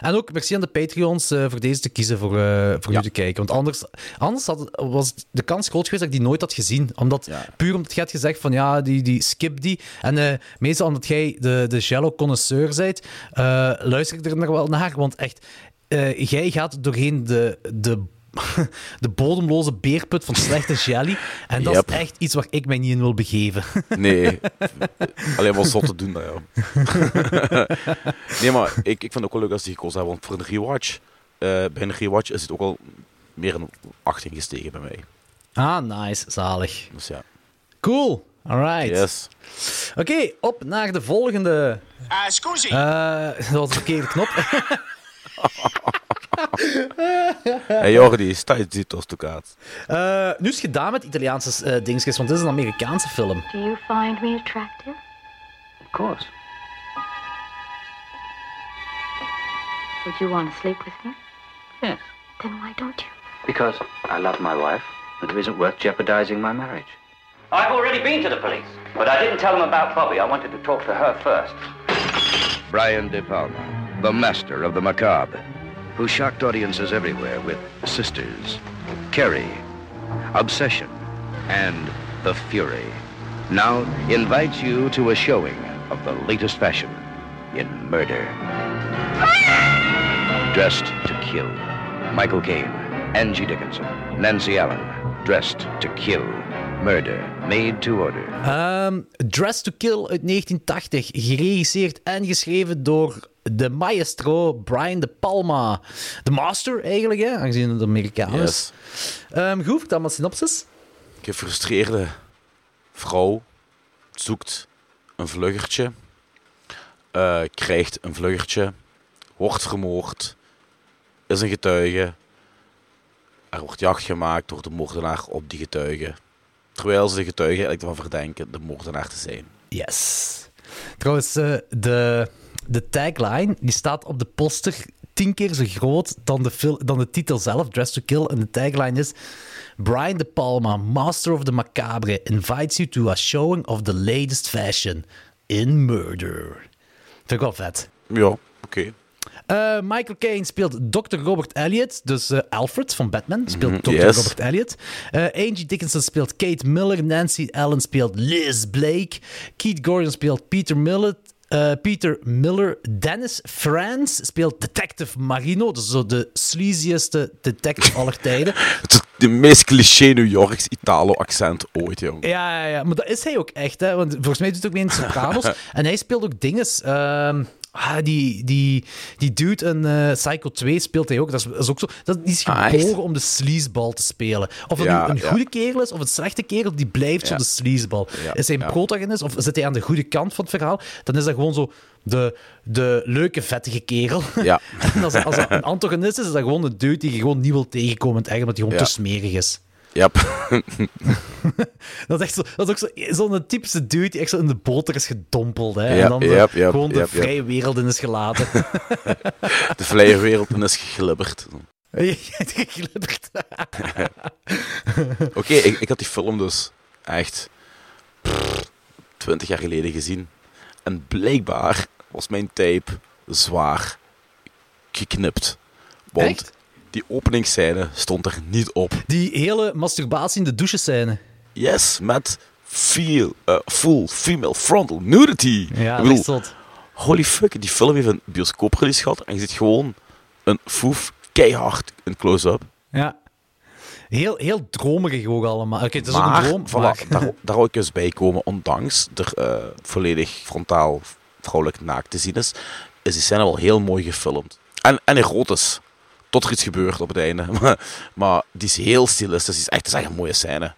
En ook merci aan de Patreons eh, voor deze te kiezen voor, eh, voor Ja. te kijken. Want anders, anders had, was de kans groot geweest dat ik die nooit had gezien. Omdat, Ja. Puur omdat jij had gezegd van ja, die, die skip die. En eh, meestal omdat jij de, de shallow connoisseur bent, eh, luister ik er nog wel naar. Want echt, eh, jij gaat doorheen de... de (laughs) de bodemloze beerput van slechte jelly. En dat Yep. is echt iets waar ik mij niet in wil begeven. (laughs) Nee, alleen maar zot te doen, dat, ja. nee, maar ik, ik vind het ook wel leuk als die gekozen hebben, want voor een rewatch, eh, bij een rewatch is het ook al meer een 18 gestegen bij mij. Ah, nice. Zalig. Dus ja, Cool. Alright. yes. Oké, op naar de volgende. Uh, scusi. Eh, dat was de verkeerde knop. (laughs) (laughs) Hey Jordi, sta je dit als? Eh, nu is het gedaan met Italiaanse eh dingetjes, want dit is een Amerikaanse film. Do you find me attractive? Of course. Would you want to sleep with me? Yes. Then why don't you? Because I love my wife, and it isn't worth jeopardizing my marriage. I've already been to the police, but I didn't tell them about Bobby. I wanted to talk to her first. Brian De Palma, the master of the macabre, who shocked audiences everywhere with Sisters, Carrie, Obsession, and The Fury, now invites you to a showing of the latest fashion in murder. Dressed to Kill. Michael Caine, Angie Dickinson, Nancy Allen, Dressed to Kill. Murder, made to order. Ehm Dress to Kill uit 1980, geregisseerd en geschreven door de maestro Brian De Palma. De master eigenlijk, hè, aangezien het Amerikaan is. Yes. Ehm goed, vertel maar synopsis. Gefrustreerde vrouw zoekt een vluggertje, eh, krijgt een vluggertje, wordt vermoord, is een getuige. Er wordt jacht gemaakt door de moordenaar op die getuige. Terwijl ze de getuige eigenlijk ervan verdenken de moordenaar te zijn. Yes. Trouwens, eh, de, de tagline die staat op de poster tien keer zo groot dan de, dan de titel zelf, Dress to Kill. En de tagline is... Brian De Palma, master of the macabre, invites you to a showing of the latest fashion in murder. Vind ik wel vet. Ja, oké. Eh, Michael Caine speelt Dr. Robert Elliot, dus eh, Alfred van Batman speelt Mhm, Dr. yes. Robert Elliot. Eh, Angie Dickinson speelt Kate Miller, Nancy Allen speelt Liz Blake, Keith Gordon speelt Peter Miller, eh, Peter Miller, Dennis Franz speelt Detective Marino, dus zo de sleazieste detective (laughs) aller tijden. Het is de meest cliché New Yorks Italo-accent ooit, jong. Ja, ja, ja, maar dat is hij ook echt, hè? want volgens mij doet hij ook mee in (laughs) Sopranos. en hij speelt ook dinges. ehm, ah, die, die, die dude in eh, Psycho 2 speelt hij ook. Dat is, dat is ook zo. Dat, die is Ah, geboren om de sleazeball te spelen. Of het Ja, een ja. goede kerel is of een slechte kerel, die blijft Ja. zo de sleazeball. Ja, Is hij een protagonist of zit hij aan de goede kant van het verhaal, dan is dat gewoon zo de, de leuke, vettige kerel. Ja. (laughs) en als, als dat een antagonist is, is dat gewoon een dude die je gewoon niet wil tegenkomen in het eigen, omdat hij gewoon te smerig is. Yep. (laughs) Dat is, echt zo, dat is ook zo- zo'n typische dude die echt zo in de boter is gedompeld. Hè, Ja, en dan zo yep, yep, gewoon (laughs) de vrije wereld in is gelaten. De vrije wereld en is geglibberd. (laughs) Geglibberd. Oké, ik, ik had die film dus echt twintig jaar geleden gezien. En blijkbaar was mijn tape zwaar geknipt. Want Echt? Die openingsscène stond er niet op. Die hele masturbatie in de douche scène. Yes, met feel, eh, full female frontal nudity. Ja, dat bedoel, holy fuck, die film heeft een bioscooprelease gehad en je ziet gewoon een foef keihard in close-up. Ja. Heel, heel dromerig ook allemaal. Oké, het is ook een droom. voilà, maar- daar, daar wil ik eens bij komen. Ondanks er eh, volledig frontaal vrouwelijk naakt te zien is, is die scène wel heel mooi gefilmd. En, en erotisch. Tot er iets gebeurt op het einde. (laughs) Maar, maar die is heel is echt, het is echt een mooie scène.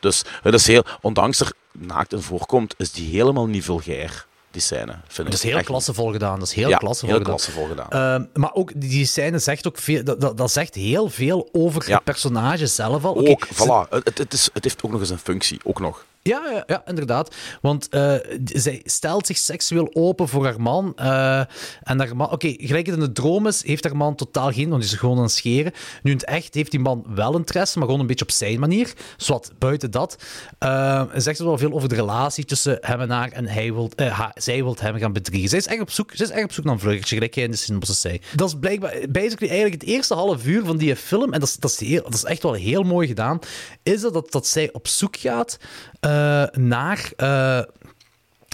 Dus het is heel, ondanks er naakt in voorkomt, is die helemaal niet vulgair. Die scène. Vind Dat ik is heel klassevol gedaan. Dat is heel ja, klassevol heel gedaan. Ehm, maar ook die scène zegt ook veel, dat, dat, zegt heel veel over Ja. het personage zelf al. Ook, voilà. Het, het is, het heeft ook nog eens een functie. Ook nog. Ja, ja, ja, inderdaad. Want eh, zij stelt zich seksueel open voor haar man. eh, en haar man... Oké, gelijk het in de droom is, heeft haar man totaal geen... Want die is gewoon aan het scheren. Nu in het echt heeft die man wel interesse, maar gewoon een beetje op zijn manier. Zwat, buiten dat. eh, zegt ze wel veel over de relatie tussen hem en haar. En hij wil, zij wil hem gaan bedriegen. Zij is echt op zoek, zij is echt op zoek naar een vluggertje, gelijk in de synopsis zei. Dat is blijkbaar basically eigenlijk het eerste half uur van die film. En dat is, dat is, echt wel heel mooi gedaan. Is dat, dat zij op zoek gaat eh, naar, eh,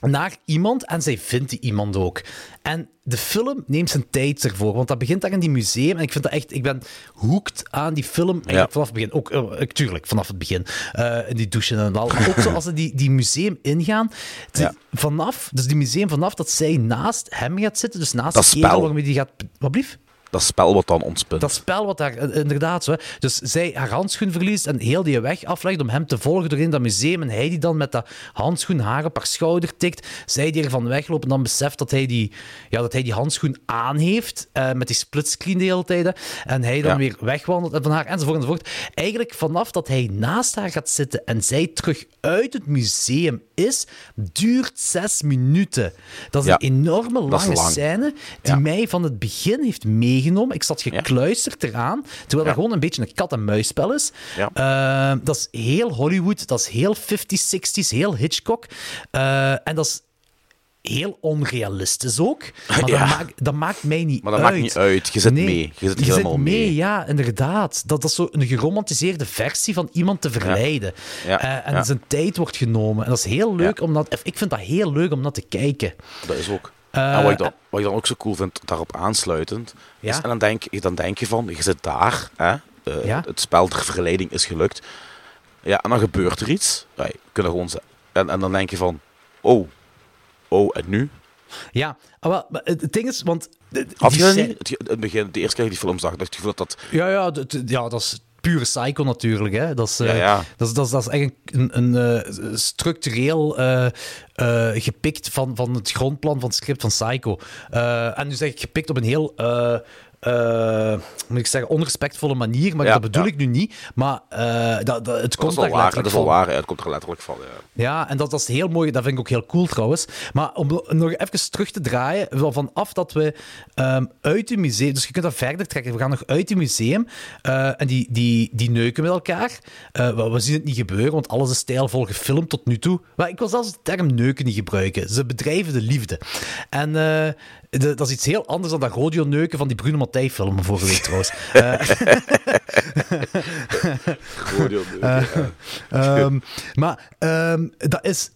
naar iemand en zij vindt die iemand ook. En de film neemt zijn tijd ervoor, want dat begint daar in die museum. En ik vind dat echt, ik ben hooked aan die film eigenlijk vanaf het begin. Ook, eh, tuurlijk, vanaf het begin. In die douchen en al. Ook zoals ze die, die museum ingaan. Vanaf, dus die museum vanaf dat zij naast hem gaat zitten, dus naast Dat de kerel waarmee die gaat. Wat blief? Dat spel wat dan ontspint. Dat spel wat daar eh, inderdaad zo. hè. Dus zij haar handschoen verliest en heel die weg aflegt om hem te volgen doorheen dat museum. En hij die dan met dat handschoen haar op haar schouder tikt. Zij die ervan wegloopt en dan beseft dat hij die, ja, dat hij die handschoen aan heeft. eh, met die splitscreen de hele tijd. hè. En hij dan Ja. weer wegwandelt en van haar enzovoort enzovoort. Eigenlijk vanaf dat hij naast haar gaat zitten en zij terug uit het museum is, duurt zes minuten. Dat is Ja. een enorme lange lang. scène die Ja. mij van het begin heeft meegenomen. Ik zat gekluisterd eraan, terwijl dat gewoon een beetje een kat-en-muisspel is. Eh, dat is heel Hollywood, dat is heel 50s, 60s, heel Hitchcock. Eh, en dat is heel onrealistisch ook. Maar (laughs) Ja. dat, maakt, dat maakt mij niet Maar dat uit. maakt niet uit. Je zit Nee, mee. Je zit helemaal mee. mee. Ja, inderdaad. Dat, dat is zo een geromantiseerde versie van iemand te verleiden. Ja, Eh, en zijn tijd wordt genomen. En dat is heel leuk om dat... Ik vind dat heel leuk om dat te kijken. Dat is ook. Eh, en wat ik, dan, wat ik dan ook zo cool vind, daarop aansluitend, is, en dan denk, dan denk je van, je zit daar, hè, eh, het spel ter verleiding is gelukt, ja, en dan gebeurt er iets, ja, je kunt er gewoon en dan denk je van, oh, oh, en nu? Ja, ah, maar het, ding is, want... Had je dat niet? Het, begin, de eerste keer die film zag, dacht ik dat dat... Ja, ja, ja, dat is pure psycho natuurlijk. Hè. Dat, is, eh, Ja. Dat, is, dat, is, dat is echt een, een, eh, structureel eh, gepikt van, van het grondplan van het script van Psycho. En nu zeg ik gepikt op een heel... eh, moet ik zeggen, onrespectvolle manier, maar Ja, dat bedoel ja. ik nu niet. Maar eh, dat, dat, het Dat komt is wel waar, dat is wel van. waar, het komt er letterlijk van, ja. Ja, en dat, dat is heel mooi. Dat vind ik ook heel cool trouwens. Maar om nog even terug te draaien, vanaf dat we ehm, uit het museum, dus je kunt dat verder trekken. We gaan nog uit het museum eh, en die, die, die neuken met elkaar. We zien het niet gebeuren, want alles is stijlvol gefilmd tot nu toe. Maar ik wil zelfs de term neuken niet gebruiken. Ze bedrijven de liefde. En de- dat is iets heel anders dan dat rodeo-neuken van die Bruno Mattei film vorige week trouwens. (laughs) (laughs) Eh, ja. Ehm, maar ehm, dat is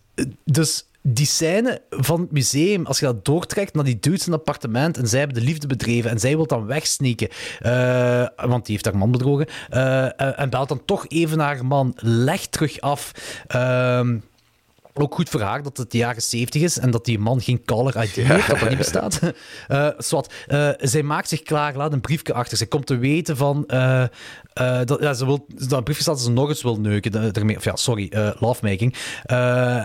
dus die scène van het museum, als je dat doortrekt naar die dudes in het appartement en zij hebben de liefde bedreven en zij wil dan wegsneaken, eh, want die heeft haar man bedrogen, eh, eh, en belt dan toch even naar haar man, legt terug af. Ehm, ook goed voor haar dat het de jaren 70 is en dat die man geen caller ID heeft, dat dat niet bestaat. (laughs) Eh zwart. Eh, zij maakt zich klaar, laat een briefje achter. Ze komt te weten van. eh, dat, ja, ze wil, dat briefje staat dat ze nog eens wil neuken. Ermee, of ja, sorry, lovemaking.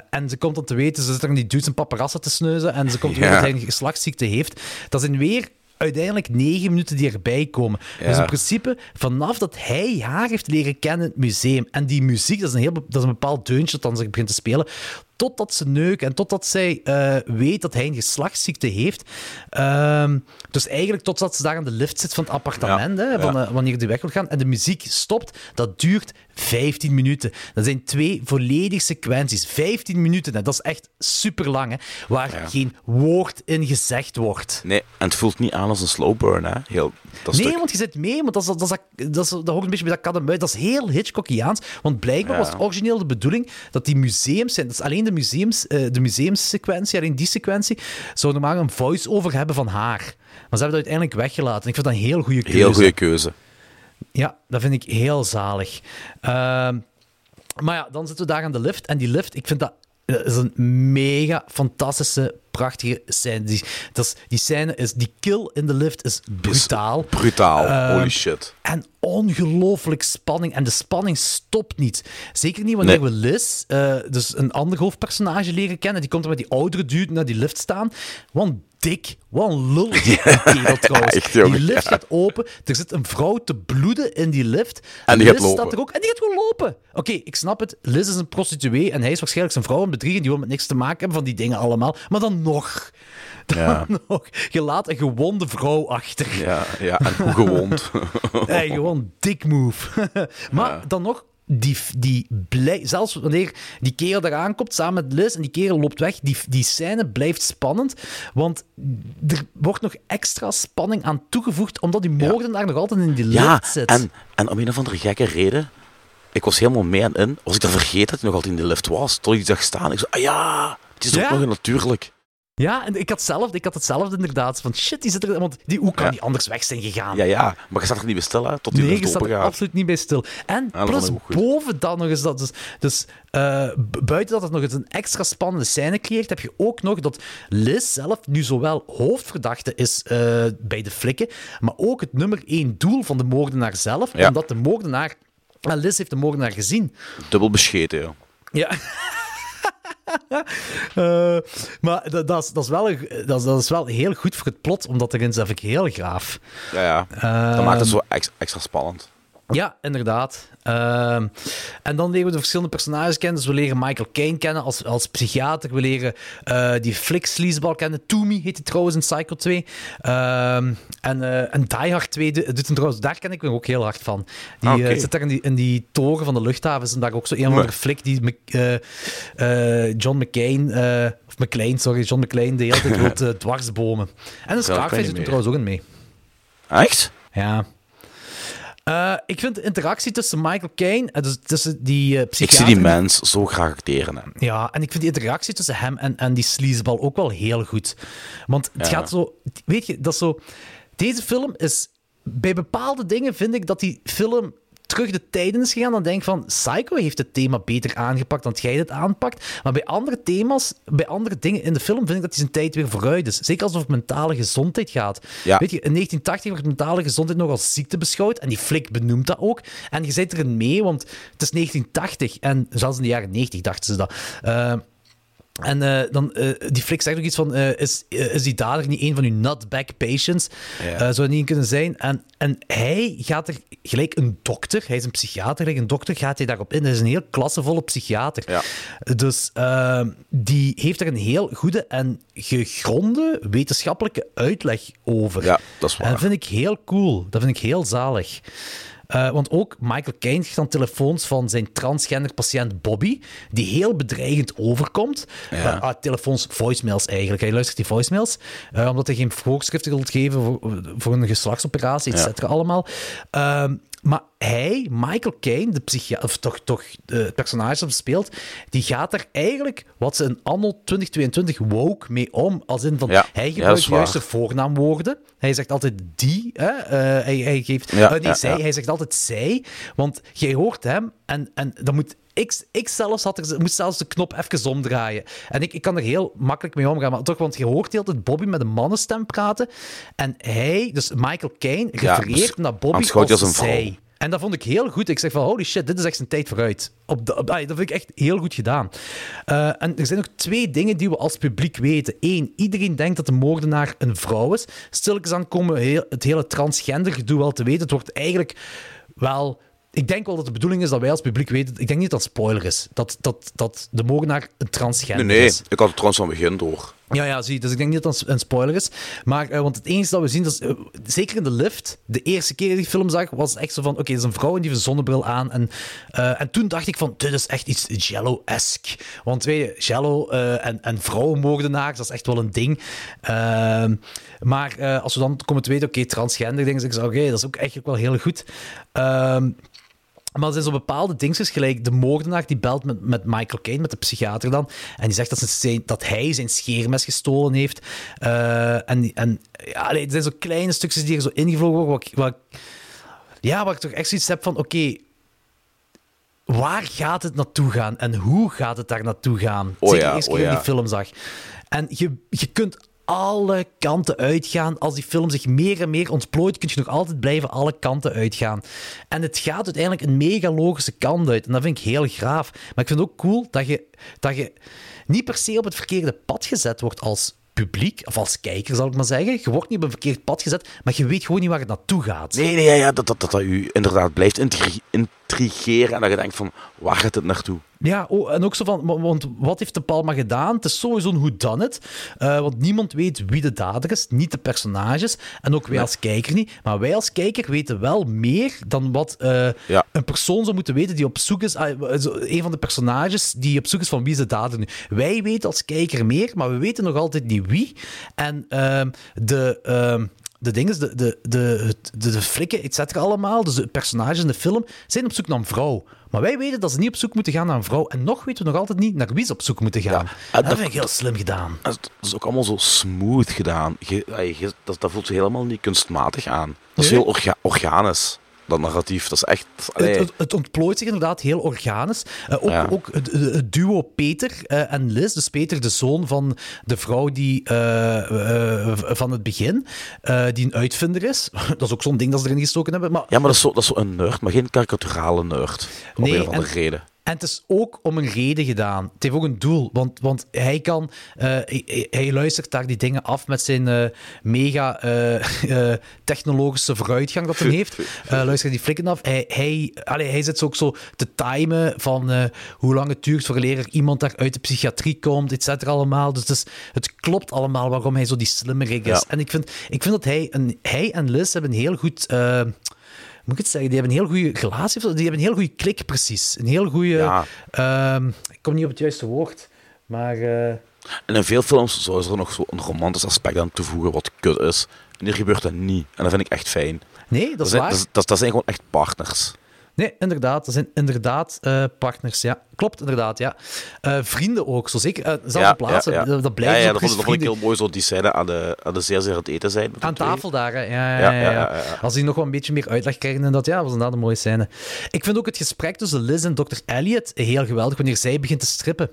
En ze komt dan te weten, ze zit er in die dudes een paparazzen te sneuzen. En ze komt te weten dat hij een geslachtsziekte heeft. Dat zijn weer uiteindelijk negen minuten die erbij komen. Dus in principe, vanaf dat hij haar heeft leren kennen in het museum. En die muziek, dat is een, heel, dat is een bepaald deuntje dat dan zich begint te spelen. Totdat ze neuken en totdat zij eh, weet dat hij een geslachtsziekte heeft. Ehm, dus eigenlijk totdat ze daar aan de lift zit van het appartement, hè, van, ja. eh, wanneer die weg wil gaan. En de muziek stopt. Dat duurt 15 minuten. Dat zijn twee volledige sequenties. 15 minuten, hè. dat is echt super lang, hè, waar Ja. geen woord in gezegd wordt. Nee, en het voelt niet aan als een slow burn, hè. Heel, dat Nee, stuk. want je zit mee, want dat, is, dat, is, dat, is, dat hoort een beetje bij dat kat en. Dat is heel Hitchcockiaans. Want blijkbaar Ja. was het origineel de bedoeling dat die museums zijn. Dat is alleen de, museums, eh, de museumssequentie, alleen die sequentie, zou normaal een voice-over hebben van haar. Maar ze hebben dat uiteindelijk weggelaten. En ik vind dat een heel goede keuze. Heel goede keuze. Ja, dat vind ik heel zalig. Ehm, maar ja, dan zitten we daar aan de lift. En die lift, ik vind dat, dat is een mega fantastische, prachtige scène. Die, dat is, die scène is, die kill in de lift is brutaal. Brutaal, Ehm, holy shit. En ongelooflijk spanning. En de spanning stopt niet. Zeker niet wanneer Nee. we Liz, eh, dus een ander hoofdpersonage, leren kennen. Die komt er met die oudere dude naar die lift staan. Want dik. Wat een lul is die kerel trouwens. (laughs) echt, jongen, die lift ja. gaat open. Er zit een vrouw te bloeden in die lift. En die Liz gaat lopen. staat er ook. En die gaat gewoon lopen. Oké, ik snap het. Liz is een prostituee en hij is waarschijnlijk zijn vrouw aan bedriegen. Die wil met niks te maken hebben van die dingen allemaal. Maar dan nog. (laughs) Dan Ja. nog. Je laat een gewonde vrouw achter. Ja, ja, en hoe gewond. (laughs) Hey, gewoon dik move. maar dan nog, die, die zelfs wanneer die kerel daar aankomt samen met Liz en die kerel loopt weg, die, die scène blijft spannend. Want er wordt nog extra spanning aan toegevoegd, omdat die moordenaar nog altijd in die lift Ja, zit. en, en om een of andere gekke reden, ik was helemaal mee en in, was ik dan vergeten dat hij nog altijd in de lift was. Tot ik zag staan. Ik zo, ah ja, het is Ja. ook nog natuurlijk. Ja, en ik had, zelf, ik had hetzelfde inderdaad. Van shit, die zit er. Want die, hoe kan die anders weg zijn gegaan? Ja, ja, maar je staat er niet bij stil, hè, tot die Nee, je staat er absoluut niet bij stil. En plus boven dat nog eens dat. Dus, dus eh, buiten dat het nog eens een extra spannende scène creëert, heb je ook nog dat Liz zelf nu zowel hoofdverdachte is eh, bij de flikken, maar ook het nummer één doel van de moordenaar zelf. Ja. Omdat de moordenaar. en Liz heeft de moordenaar gezien. Dubbel bescheten, ja. Ja. (laughs) (laughs) Eh, maar dat, dat, is, dat, is wel een, dat, is, dat is wel heel goed voor het plot, omdat erin zelf ik heel gaaf. Ja, ja. Ehm, dat maakt het zo ex- extra spannend. Ja, inderdaad. Ehm, en dan leren we de verschillende personages kennen. Dus we leren Michael Caine kennen als, als psychiater. We leren eh, die Flick sleazeball kennen. Toomey heet hij trouwens in Psycho 2. Ehm, en, eh en Die Hard 2 do- doet hem trouwens... Daar ken ik me ook heel hard van. Die Ah, eh, zit daar in die, in die toren van de luchthaven. Is daar ook zo een andere Flick die John McCain... of McClane, sorry. John McClane de hele (laughs) tijd wil dwarsbomen. En Scarface doet er trouwens ook in mee. Echt? Ja. Eh, ik vind de interactie tussen Michael Caine, eh, dus tussen die eh Ik psychiater... zie die mens zo graag acteren. Hè. Ja, en ik vind die interactie tussen hem en, en die sleazeball ook wel heel goed. Want het Ja. gaat zo... Weet je, dat is zo... Deze film is... Bij bepaalde dingen vind ik dat die film terug de tijden is gegaan. Dan denk ik van, Psycho heeft het thema beter aangepakt dan dat jij dit aanpakt. Maar bij andere thema's, bij andere dingen in de film vind ik dat hij zijn tijd weer vooruit is. Zeker als het over mentale gezondheid gaat. Ja. Weet je, in 1980 wordt mentale gezondheid nog als ziekte beschouwd. En die flik benoemt dat ook. En je zit erin mee, want het is 1980. En zelfs in de jaren 90 dachten ze dat. Eh, en eh, dan, eh, die flik zegt ook iets van, eh, is, is die dader niet een van uw nutback patients? Ja. Zou niet kunnen zijn? En, en hij gaat er gelijk een dokter, hij is een psychiater, gelijk een dokter gaat hij daarop in. Hij is een heel klassevolle psychiater. Ja. Dus die heeft er een heel goede en gegronde wetenschappelijke uitleg over. Ja, dat is En dat vind ik heel cool. Dat vind ik heel zalig. Eh, want ook Michael Caine krijgt dan telefoons van zijn transgender patiënt Bobby, die heel bedreigend overkomt. Ja. Eh, ah, telefoons, voicemails eigenlijk. Hij luistert die voicemails, eh, omdat hij geen voorschriften wil geven voor, voor een geslachtsoperatie, et Ja. cetera, allemaal. Maar hij, Michael Caine, de psychiater, of toch, toch het personage dat speelt, die gaat er eigenlijk, wat ze in anno 2022 woke mee om, als in van, Ja, hij ja, dat gebruikt is juist de voornaamwoorden. Hij zegt altijd die. Hè? Eh, hij, hij geeft. Ja, eh, nee, ja, zij. ja. Hij zegt altijd zij. Want jij hoort hem en, en dan moet. Ik, ik zelfs had er, moest zelfs de knop even omdraaien. En ik, ik kan er heel makkelijk mee omgaan. Maar toch, want je hoort hele tijd Bobby met een mannenstem praten. En hij, dus Michael Caine, refereert dus naar Bobby als, als een vrouw. zij. En dat vond ik heel goed. Ik zeg van, holy shit, dit is echt zijn tijd vooruit. Op de, op- dat vind ik echt heel goed gedaan. Eh, en er zijn nog twee dingen die we als publiek weten. Eén, iedereen denkt dat de moordenaar een vrouw is. Stilletjes aan komen heel, het hele transgender gedoe wel te weten. Het wordt eigenlijk wel... Ik denk wel dat de bedoeling is dat wij als publiek weten... Ik denk niet dat het spoiler is. Dat, dat, dat de moordenaar een transgender Nee, nee, is. ik had het trouwens van het begin door. Ja, ja, zie. Dus ik denk niet dat het een spoiler is. Maar, eh, want het enige dat we zien, dat is, eh, zeker in de lift, de eerste keer dat ik die film zag, was het echt zo van, oké, er is een vrouw en die heeft een zonnebril aan. En, eh, en toen dacht ik van, dit is echt iets Jello-esque. Want weet je, Jello en, en vrouwenmoordenaars, dat is echt wel een ding. Ehm, maar als we dan komen te weten, oké, transgender dingen, zeg ik zo, oké, dat is ook eigenlijk wel heel goed. Ehm, maar er zijn zo bepaalde dingetjes, gelijk de moordenaar die belt met, met Michael Caine, met de psychiater dan, en die zegt dat, ze zijn, dat hij zijn scheermes gestolen heeft. Eh, en en ja, er zijn zo kleine stukjes die er zo ingevlogen worden, ik- ja, waar ik toch echt zoiets heb van, oké, waar gaat het naartoe gaan en hoe gaat het daar naartoe gaan? Oh Zeker ja, de eerste oh keer ja. die film zag. En je, je kunt alle kanten uitgaan. Als die film zich meer en meer ontplooit, kun je nog altijd blijven alle kanten uitgaan. En het gaat uiteindelijk een mega logische kant uit. En dat vind ik heel graaf. Maar ik vind het ook cool dat je, dat je niet per se op het verkeerde pad gezet wordt als publiek, of als kijker zal ik maar zeggen. Je wordt niet op een verkeerd pad gezet, maar je weet gewoon niet waar het naartoe gaat. Nee, nee, ja, ja, dat, dat, dat, u inderdaad blijft intri- intrigeren en dat je denkt van, waar gaat het naartoe? Ja, oh, en ook zo van, wa- want wat heeft De Palma gedaan? Het is sowieso een whodunit, uh, want niemand weet wie de dader is, niet de personages, en ook wij als kijker niet. Maar wij als kijker weten wel meer dan wat eh, Ja. een persoon zou moeten weten die op zoek is, ah, zo- een van de personages die op zoek is van wie is de dader nu. Wij weten als kijker meer, maar we weten nog altijd niet wie. En ehm, de... de dingen, de, de, de, de, de flikken, et cetera, allemaal, dus de personages in de film, zijn op zoek naar een vrouw. Maar wij weten dat ze niet op zoek moeten gaan naar een vrouw. En nog weten we nog altijd niet naar wie ze op zoek moeten gaan. dat, dat- vind ik heel slim gedaan. Dat is- is ook allemaal zo smooth gedaan. Je, ja, je- dat, dat voelt helemaal niet kunstmatig aan. Dat is heel orga- organisch, dat narratief. Dat is echt... Het, het, het ontplooit zich inderdaad heel organisch. Eh, ook, Ja. ook het, het duo Peter eh, en Liz. Dus Peter, de zoon van de vrouw die eh, van het begin, die een uitvinder is. (laughs) Dat is ook zo'n ding dat ze erin gestoken hebben. Maar ja, maar dat is, zo, dat is zo een nerd, maar geen karikaturale nerd. Om Nee, een of andere en- reden. En het is ook om een reden gedaan. Het heeft ook een doel. Want, want hij kan... eh, hij, hij luistert daar die dingen af met zijn eh, mega eh, (laughs) technologische vooruitgang dat hij (laughs) heeft. Luistert die flikken af. Hij, hij, allee, hij zit ook zo te timen van hoe lang het duurt voor er iemand daar uit de psychiatrie komt, et cetera allemaal. Dus het, is- het klopt allemaal waarom hij zo die slimmerik is. Ja. En ik vind, ik vind dat hij, een, hij en Liz hebben een heel goed... eh, moet ik het zeggen? Die hebben een heel goede zo. Die hebben een heel goede klik, precies. Een heel goede. Ja. ehm, ik kom niet op het juiste woord. Maar. eh, En in veel films zou er nog zo een romantisch aspect aan toevoegen wat kut is. En hier gebeurt dat niet. En dat vind ik echt fijn. nee, dat is zijn, waar. dat, is- dat, dat zijn gewoon echt partners. Nee, inderdaad. Dat zijn inderdaad eh, partners. Ja, klopt, inderdaad. Ja. Eh, vrienden ook, zo zeker. Uh, zelfde plaatsen. ja, ja. Dat, dat ja, blijft ja, ook dat vond, dat ik heel mooi, zo die scène aan de, aan de zeer zeer aan het eten zijn. Aan tafel daar, hè. Ja, ja, Ja, ja, ja, ja. ja, ja. Als die nog wel een beetje meer uitleg krijgen, en dat ja, was inderdaad een mooie scène. Ik vind ook het gesprek tussen Liz en Dr. Elliot heel geweldig wanneer zij begint te strippen.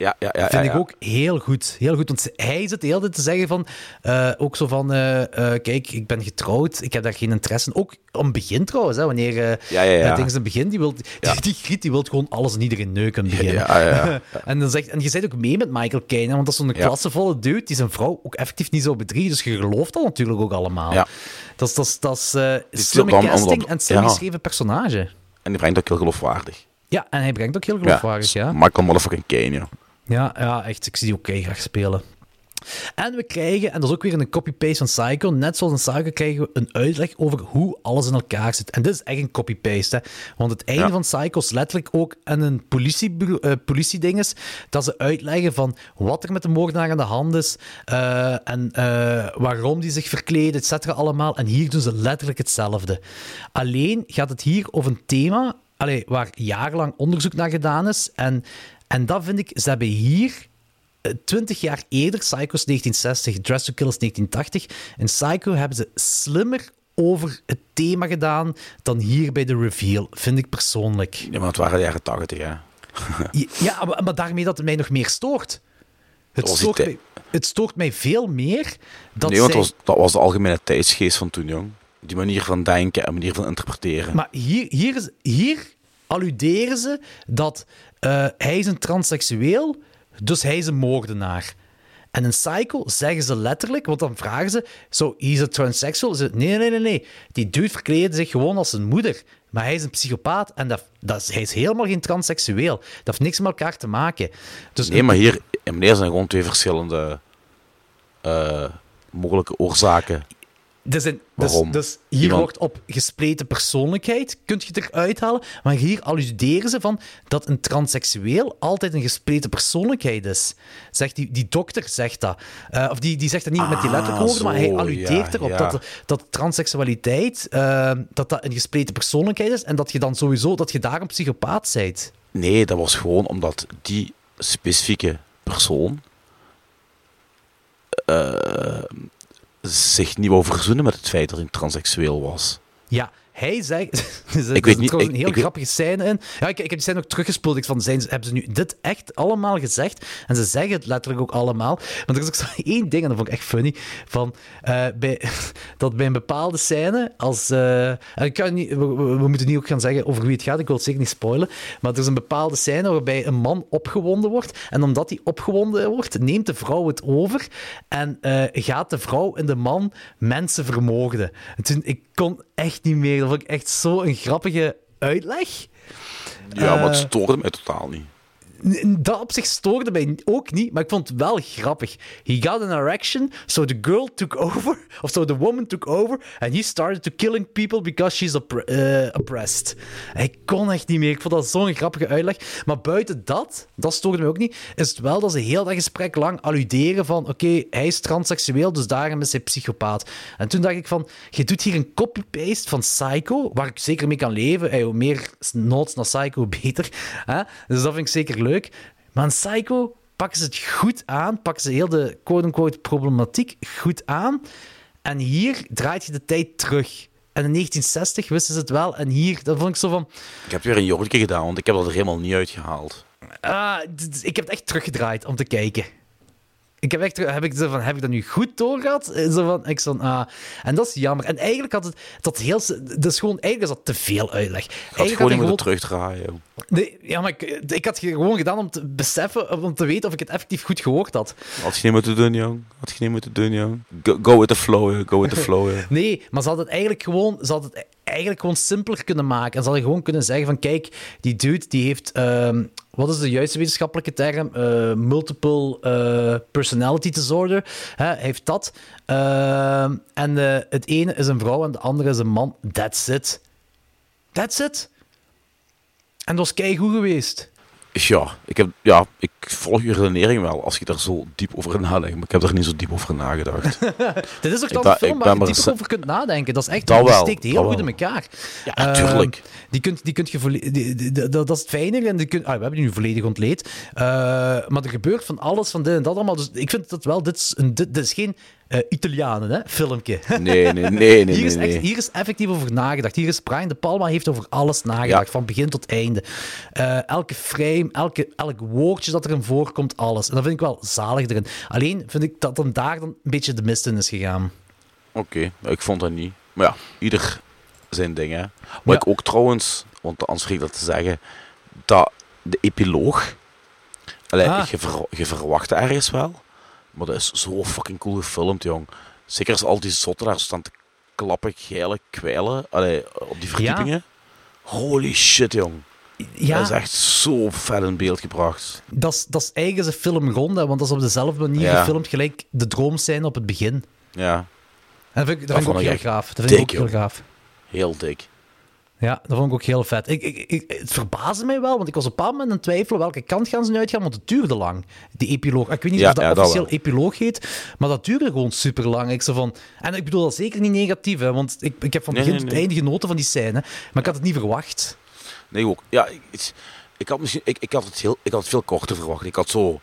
Ja, ja, ja. vind ja, ik ja. ook heel goed. Heel goed. Want hij zit de hele tijd te zeggen van... eh, ook zo van... eh, eh, kijk, ik ben getrouwd. Ik heb daar geen interesse in. Ook om het begin trouwens. Hè, wanneer eh Ja, ja, ja. het begin... Die, wil, (laughs) die, die Griet die wil gewoon alles en iedereen neuken in het begin. Ja, ja, ja. (laughs) en, dan zegt, en je zit ook mee met Michael Caine. Want dat is zo'n Ja. klassevolle dude die zijn vrouw ook effectief niet zo bedriegt. Dus je gelooft dat natuurlijk ook allemaal. Ja. Dat is, dat is, dat is is slimme dan- casting en slim ja. geschreven personage. En die brengt ook heel geloofwaardig. Ja, en hij brengt ook heel geloofwaardig, ja. Michael Motherfucking Kane, ja. Ja, ja, echt. Ik zie die ook graag spelen. En we krijgen, en dat is ook weer een copy-paste van Psycho, net zoals in Psycho krijgen we een uitleg over hoe alles in elkaar zit. En dit is echt een copy-paste, want het einde Ja. van Psycho is letterlijk ook een politie, eh, politieding is, dat ze uitleggen van wat er met de moordenaar aan de hand is, eh, en eh, waarom die zich verkleden, et cetera, allemaal. En hier doen ze letterlijk hetzelfde. Alleen gaat het hier over een thema allee, waar jarenlang onderzoek naar gedaan is, en, en dat vind ik, ze hebben hier eh, 20 jaar eerder, Psycho is 1960, Dress to Kill is 1980. In Psycho hebben ze slimmer over het thema gedaan dan hier bij de reveal, vind ik persoonlijk. Ja, maar het waren de jaren 80, hè. (laughs) Ja, maar, maar daarmee dat het mij nog meer stoort. Het, stoort mij, het stoort mij veel meer dat nee, want zij... was, dat was de algemene tijdsgeest van toen, jong. Die manier van denken en manier van interpreteren. Maar hier, hier, is- hier alluderen ze dat eh, hij is een transseksueel, dus hij is een moordenaar. En in Psycho zeggen ze letterlijk, want dan vragen ze, zo, is het transsexual? Ze, nee, nee, nee, nee. Die dude verkleedde zich gewoon als zijn moeder. Maar hij is een psychopaat en dat, dat hij is helemaal geen transseksueel. Dat heeft niks met elkaar te maken. Dus Nee, maar hier en meneer zijn gewoon twee verschillende eh, mogelijke oorzaken. Dus, in, dus, dus hier Iemand- wordt op gespleten persoonlijkheid, kun je eruit halen, maar hier alluderen ze van dat een transseksueel altijd een gespleten persoonlijkheid is. Zegt die, die dokter zegt dat. Eh, of die, die zegt dat niet met die Ah, letterlijke woorden, maar hij alludeert ja, erop ja. dat, dat transseksualiteit eh, dat dat een gespleten persoonlijkheid is en dat je dan sowieso, dat je daarom psychopaat bent. Nee, dat was gewoon omdat die specifieke persoon eh, zich niet wou verzoenen met het feit dat hij transseksueel was. Ja, hij zegt... (laughs) er zit Ik weet niet, trouwens ik- een heel ik grappige scène in. Ja, ik, ik heb die scène ook teruggespoeld. Ik van, zijn, hebben ze nu dit echt allemaal gezegd? En ze zeggen het letterlijk ook allemaal. Want er is ook zo (laughs) één ding, en dat vond ik echt funny, van, eh, bij, (laughs) dat bij een bepaalde scène, als... en ik kan niet, we, we- we moeten niet ook gaan zeggen over wie het gaat, ik wil het zeker niet spoilen, maar er is een bepaalde scène waarbij een man opgewonden wordt, en omdat hij opgewonden wordt, neemt de vrouw het over en eh, gaat de vrouw en de man mensen vermoorden. En toen, ik kon echt niet meer, vond ik echt zo'n grappige uitleg. Ja, maar het Eh, stoorde mij totaal niet. Dat op zich stoorde mij ook niet, maar ik vond het wel grappig. He got an erection, so the girl took over, (laughs) of so the woman took over, and he started to killing people because she's eh, oppressed. Ik kon echt niet meer. Ik vond dat zo'n grappige uitleg. Maar buiten dat, dat stoorde mij ook niet, is het wel dat ze heel dat gesprek lang alluderen van oké, hij is transseksueel, dus daarom is hij psychopaat. En toen dacht ik van, je doet hier een copy-paste van Psycho, waar ik zeker mee kan leven. Hoe meer notes naar Psycho, (laughs) beter. Hè? Dus dat vind ik zeker leuk. Maar Psycho pakken ze het goed aan, pakken ze heel de quote-unquote problematiek goed aan. En hier draait je de tijd terug. En in 1960 wisten ze het wel. En hier, dat vond ik zo van... Ik heb weer een jorretje gedaan, want ik heb dat er helemaal niet uitgehaald. ah, ik heb het echt teruggedraaid om te kijken. Ik heb echt heb ik, zo van, heb ik dat nu goed doorgehad? Eh, Zo van, ik zo van, ah. En dat is jammer. En eigenlijk had het dat heel... Dat is gewoon, eigenlijk is dat te veel uitleg. Had gewoon niet moeten terugdraaien. Nee, ja, maar ik, ik had het gewoon gedaan om te beseffen, om te weten of ik het effectief goed gehoord had. Had je niet moeten doen, jong. Had je niet moeten doen, jong. Go, go with the flow. Go with the flow. (laughs) Nee, maar ze hadden het eigenlijk gewoon, ze hadden het eigenlijk gewoon simpeler kunnen maken. En ze hadden gewoon kunnen zeggen van, kijk, die dude die heeft, ehm, wat is de juiste wetenschappelijke term? Eh, multiple eh, personality disorder. Hè, heeft dat. Ehm, en eh, het ene is een vrouw en de andere is een man. That's it. That's it. En dat was keigoed geweest. Ja ik, heb, ja, ik volg je redenering wel als je daar zo diep over nadenkt. Maar ik heb er niet zo diep over nagedacht. (laughs) Dit is ook dan een film waar je ze- over kunt nadenken. Dat is echt, Dat wel, steekt heel goed in elkaar. Ja, Ehm, tuurlijk. die kunt, die kunt je dat, is het fijne. En die ah, we hebben die nu volledig ontleed. Eh, maar er gebeurt van alles, van dit en dat allemaal. Dus ik vind dat wel, dit is, dit is geen eh Italianen, hè, filmpje. Nee, nee, nee, nee, (laughs) hier, is echt, hier is effectief over nagedacht. Hier is Brian De Palma heeft over alles nagedacht, Ja. van begin tot einde. Eh, elke frame, elke, elk woordje dat erin voorkomt, alles. En dat vind ik wel zalig erin. Alleen vind ik dat dan daar dan een beetje de mist in is gegaan. Oké, ik vond dat niet. Maar ja, ieder zijn ding, hè. Wat Ja. ik ook trouwens, want anders ik dat te zeggen, dat de epiloog, allee, Ah. je, ver- je verwacht ergens wel, maar dat is zo fucking cool gefilmd, jong. Zeker als al die zotten daar staan te klappen, geilen, kwijlen, allee, op die verdiepingen. Holy shit, jong. Ja. Dat is echt zo vet in beeld gebracht. Dat is, dat is eigenlijk een film rond, hè, want dat is op dezelfde manier Ja. gefilmd gelijk de droomscène op het begin. Ja, En dat vind ik, dat Dat vind ik ook heel gaaf. Dat vind ik ook heel gaaf. heel dik. Ja, dat vond ik ook heel vet. Ik, ik, ik- het verbaasde mij wel, want ik was op een moment aan het twijfelen welke kant gaan ze nu uitgaan, want het duurde lang, die epiloog. Ik weet niet Ja, of dat ja, officieel epiloog heet, maar dat duurde gewoon super lang. Ik van, en ik bedoel dat zeker niet negatief, hè, want ik, ik heb van begin nee, tot nee. einde genoten van die scène, maar ik had het niet verwacht. Nee, ook. Ja, ik, ik- had misschien, ik, ik, had het heel, ik had het veel korter verwacht. Ik had zo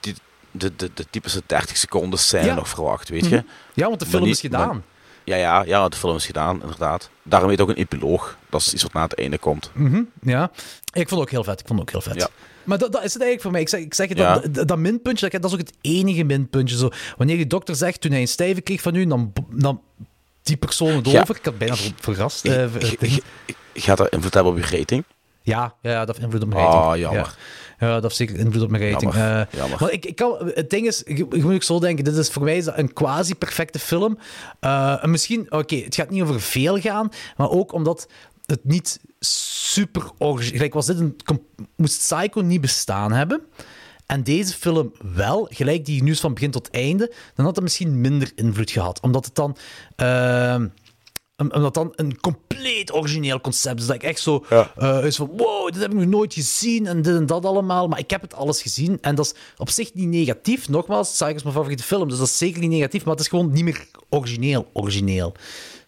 die, de, de, de typische 30 seconden scène Ja. nog verwacht, weet je. Mhm. Ja, want de film is gedaan. Ja, ja, ja, de film is gedaan, inderdaad. Daarom heet ook een epiloog. Dat is iets wat na het einde komt. Mhm, ja, ik vond het ook heel vet. Ik vond het ook heel vet. Ja. Maar dat, dat is het eigenlijk voor mij. Ik zeg, ik zeg het, Ja. dat, dat, minpuntje, dat, dat is ook het enige minpuntje. Zo. Wanneer die dokter zegt, toen hij een stijve kreeg van u, dan, dan die persoon het Ja. over. Ik had bijna ver- verrast. eh, Gaat dat invloed hebben op je rating? Ja, ja, dat heeft invloed op mijn rating. Ah, jammer. Ja. Ja, dat heeft zeker invloed op mijn rating. Jammer, Eh, jammer. Maar ik, ik kan, het ding is, je, je moet ook zo denken, dit is voor mij een quasi-perfecte film. Eh, en misschien, oké, het gaat niet over veel gaan, maar ook omdat het niet super origineel... Was dit een... Moest Psycho niet bestaan hebben, en deze film wel, gelijk die nu is van begin tot einde, dan had het misschien minder invloed gehad. Omdat het dan... om- omdat dan een compleet origineel concept is. Dat ik echt zo eh, is van, wow, dit heb ik nog nooit gezien en dit en dat allemaal. Maar ik heb het alles gezien en dat is op zich niet negatief. Nogmaals, Psycho is mijn favoriete film, dus dat is zeker niet negatief. Maar het is gewoon niet meer origineel, origineel.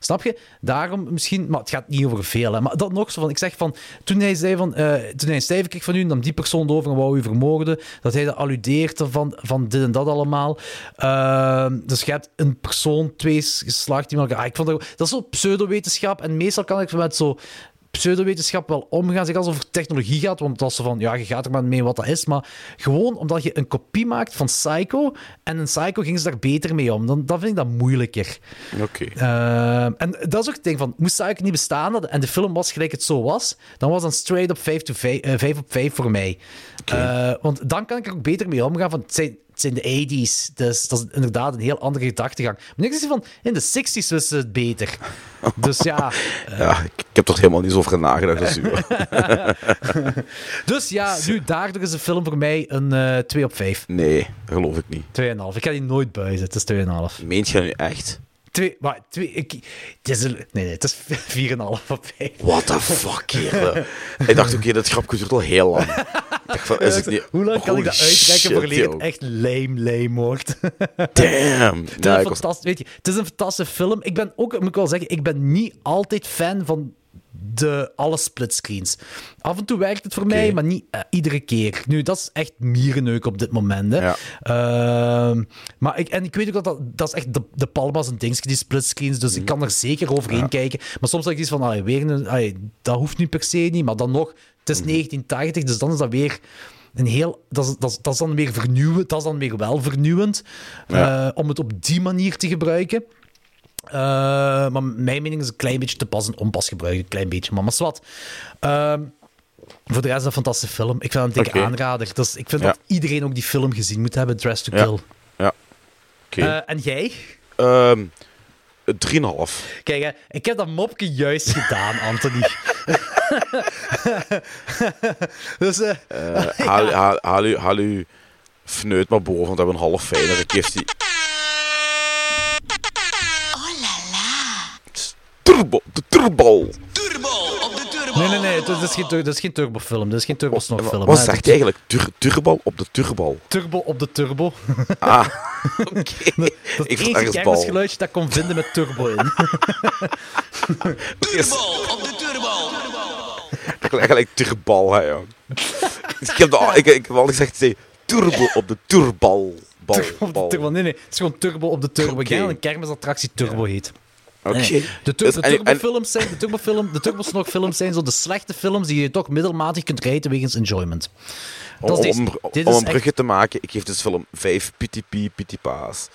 Snap je? Daarom misschien, maar het gaat niet over veel. Hè. Maar dat nog zo van, ik zeg van, toen hij zei van, eh, toen hij een cijfer kreeg van u, nam die persoon over en wou u vermoorden, dat hij dat alludeert van, van dit en dat allemaal. Ehm, dus je hebt een persoon, twee geslacht, die elkaar... Ah, ik vond dat, dat is zo pseudowetenschap en meestal kan ik met zo pseudowetenschap wel omgaan. Zeg als het over technologie gaat, want dat is van, ja, je gaat er maar mee wat dat is. Maar gewoon omdat je een kopie maakt van Psycho en een Psycho ging ze daar beter mee om. Dan, dan vind ik dat moeilijker. Oké. Uh, en dat is ook het ding van, moest Psycho niet bestaan en de film was gelijk het zo was, dan was dan straight up 5, to 5, uh, 5 op 5 voor mij. Okay. Uh, want dan kan ik er ook beter mee omgaan. Van, het zijn, het zijn de 80s, dus dat is inderdaad een heel andere gedachtegang. Maar ik zeg van, in de 60s wisten ze het beter. Dus ja... (laughs) ja, ik, ik, heb toch helemaal niet zo over nagedacht als u. (laughs) dus ja, nu, daardoor is de film voor mij een uh, 2 op 5. Nee, geloof ik niet. 2,5. Ik ga die nooit buizen, het is 2,5. Meent je nu echt? Twee, maar twee, ik, het is nee, nee, het is (laughs) 4,5 op 5. What the fuck, hier? ik dacht, oké, okay, dat grapje duurt al heel lang. Van, is het niet... Hoe lang kan ik dat uittrekken voordat het echt lame, lame wordt? Damn. het, is ja, een was... weet je, het is een fantastische film. Ik ben ook, moet ik wel zeggen, ik ben niet altijd fan van de alle splitscreens. Af en toe werkt het voor okay. mij, maar niet uh, iedere keer. Nu, dat is echt mierenneuk op dit moment. Hè. Ja. Uh, maar ik, en ik weet ook dat dat, dat is echt de, de Palma's en dingetje, die splitscreens. Dus mm. ik kan er zeker overheen ja. kijken. Maar soms denk ik iets van, allee, weer een, allee, dat hoeft niet per se niet. Maar dan nog, het is mm. 1980, dus dan is dat weer een heel. Dat is, dat is, dat is dan weer vernieuwend. Dat is dan weer wel vernieuwend. Ja. Uh, om het op die manier te gebruiken. Uh, maar mijn mening is een klein beetje te pas en onpas gebruiken. Een klein beetje, maar maar wat. Uh, voor de rest is een fantastische film. Ik vind het een dikke okay. aanrader. Dus ik vind ja. dat iedereen ook die film gezien moet hebben, Dress to Kill. Ja. ja. Okay. Uh, en jij? Um, 3,5. Kijk, hè, ik heb dat mopje juist gedaan, Anthony. (laughs) (laughs) dus, uh, uh, haal, (laughs) haal, haal, u, haal fneut maar boven, want we hebben een half fijnere kist die... Turbo, de turbo. Turbo op de turbo. Nee, nee, nee, dat is geen, dat is geen turbofilm. Dat is geen turbosnokfilm. Wat zegt hij eigenlijk? Tur turbo op de turbo. Turbo op de turbo. Ah, (laughs) oké. (laughs) Okay. dat is het enige kermisgeluidje dat ik kon vinden met turbo in. (laughs) turbo op de turbo. Dat klinkt gelijk turbal, hè, joh. ik, heb al, ik, ik heb al gezegd, zei, turbo op de turbal. Bal, turbo op de turbo. Nee, nee, het is gewoon turbo op de turbo. Okay. Ik denk dat een kermisattractie turbo ja. Okay. Nee. De, de turbofilms zijn, de turbofilm, de turbosnokfilms zijn zo de slechte films die je toch middelmatig kunt rijden wegens enjoyment. Dat is om, om, om een brugje echt... te maken, ik geef deze film 5 PTP PTPa's.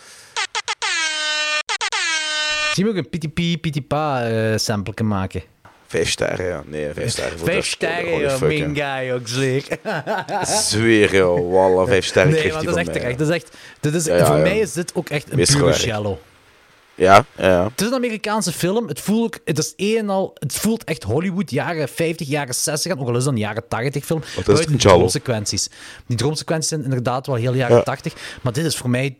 Zie je ook een PTP PTPA uh, sample kan maken? Vijf sterren, ja. Nee, vijf sterren. Voor vijf sterren, joh. Mijn guy ook, zeker. (laughs) Zweer, joh. Wallah, vijf sterren nee, maar dat is echt terecht. Dat is echt, dit is, ja, ja, voor ja. mij is dit ook echt een Wees pure shallow. Ja, ja. Het is een Amerikaanse film. Het voelt, het is een en al, het voelt echt Hollywood, jaren 50, jaren 60, ook al is een jaren 80 film. Wat is die droomsequenties. Die droomsequenties zijn inderdaad wel heel jaren ja. 80. Maar dit is voor mij,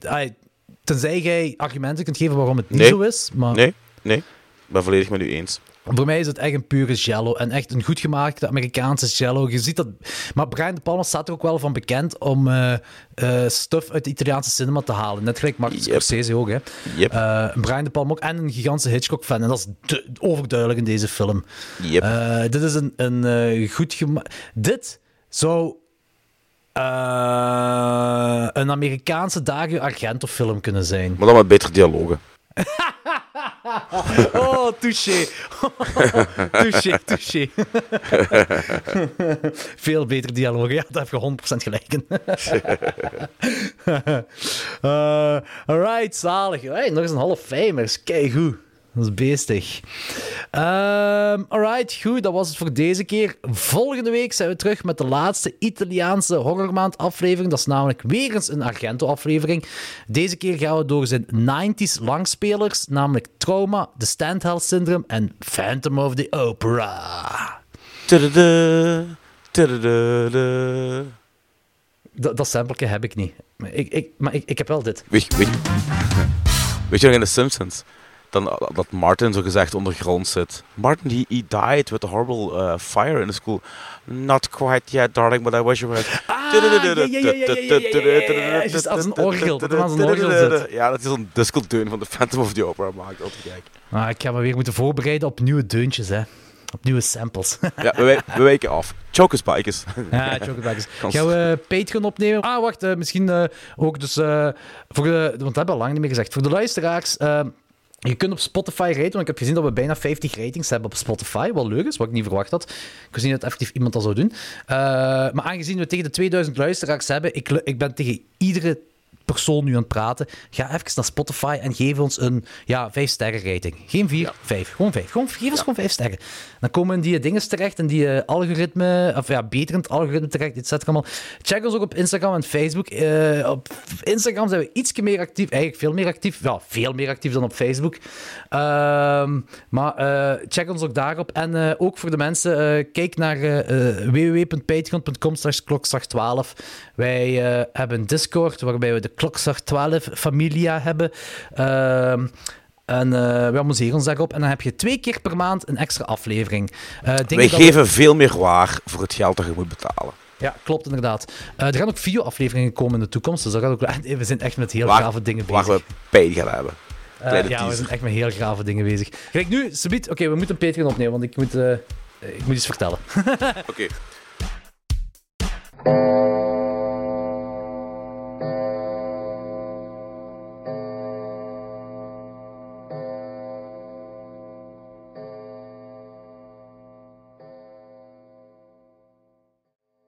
tenzij jij argumenten kunt geven waarom het niet nee. zo is. Maar... Nee, nee. Ik ben volledig met u eens. Voor mij is het echt een pure jello. En echt een goed gemaakte Amerikaanse jello. Je ziet dat... Maar Brian De Palma staat er ook wel van bekend om uh, uh, stuff uit de Italiaanse cinema te halen. Net gelijk Martin yep. Scorsese ook, hè. Yep. Uh, Brian De Palma ook. En een gigantische Hitchcock-fan. En dat is overduidelijk in deze film. Yep. dit is een, een goed gemaakt... Dit zou... een Amerikaanse Dario Argento-film kunnen zijn. Maar dan met betere dialogen. (laughs) (laughs) oh, touché. (laughs) touché, touché. (laughs) Veel beter dialoog. Ja, daar heb je 100% gelijk in. uh, alright, zalig. Hey, nog eens een half famers. Kijk goed. Dat is beestig. Um, alright, goed. Dat was het voor deze keer. Volgende week zijn we terug met de laatste Italiaanse horrormaand aflevering. Dat is namelijk weer eens een Argento-aflevering. Deze keer gaan we door zijn 90s langspelers, namelijk Trauma, The Standheld Syndrome en Phantom of the Opera. Dat, dat heb ik niet. Maar ik, ik, maar ik, ik heb wel dit. Weet je nog in The Simpsons? Dan, dat Martin zo gezegd ondergrond zit. Martin, he, died with a horrible uh, fire in the school. Not quite yet, darling, but I wish you were. Ah, Juist als een orgel, er. Ja, dat is een discodeun van de Phantom of the Opera maakt. Ah, ik ga me weer moeten voorbereiden op nieuwe deuntjes, hè. Op nieuwe samples. Ja, we, wij- we wijken af. Chokers Bikers. Ja. Kans. Gaan we Patreon opnemen? Ah, wacht, eh, misschien eh, ook dus... eh, voor de, want dat hebben al lang niet meer gezegd. Voor de luisteraars... je kunt op Spotify raten, want ik heb gezien dat we bijna 50 ratings hebben op Spotify. Wat leuk is, wat ik niet verwacht had. Ik wist niet dat effectief iemand dat zou doen. Eh, maar aangezien we tegen de 2000 luisteraars hebben, ik, ik ben tegen iedere persoon nu aan het praten. Ga even naar Spotify en geef ons een ja, 5 sterren rating. Geen 4, 5. Gewoon 5. Gewoon, geef ons gewoon 5 sterren. Dan komen die dingen terecht en die eh, algoritme, of ja, beter in het algoritme terecht, et cetera, allemaal. Check ons ook op Instagram en Facebook. Eh, op Instagram zijn we iets meer actief, eigenlijk veel meer actief. Ja, veel meer actief dan op Facebook. Ehm, maar eh, check ons ook daarop. En ook voor de mensen, kijk naar www.patreon.com slash klokslag12. Wij eh, hebben een Discord waarbij we de klokslag 12 familia hebben. Ehm, en eh, we amuseren ons daarop. En dan heb je twee keer per maand een extra aflevering. Dingen Wij we- geven veel meer waar voor het geld dat je moet betalen. Ja, klopt inderdaad. Eh, er gaan ook video-afleveringen komen in de toekomst. Dus dat gaat ook... (laughs) We zijn echt met heel Waar- grave dingen Waar bezig. we pijn gaan hebben. Ja, we teaser. zijn echt met heel grave dingen bezig. Kijk, nu, Sabiet, oké, we moeten een Patreon opnemen, want ik moet, ik moet iets vertellen. (laughs) Oké.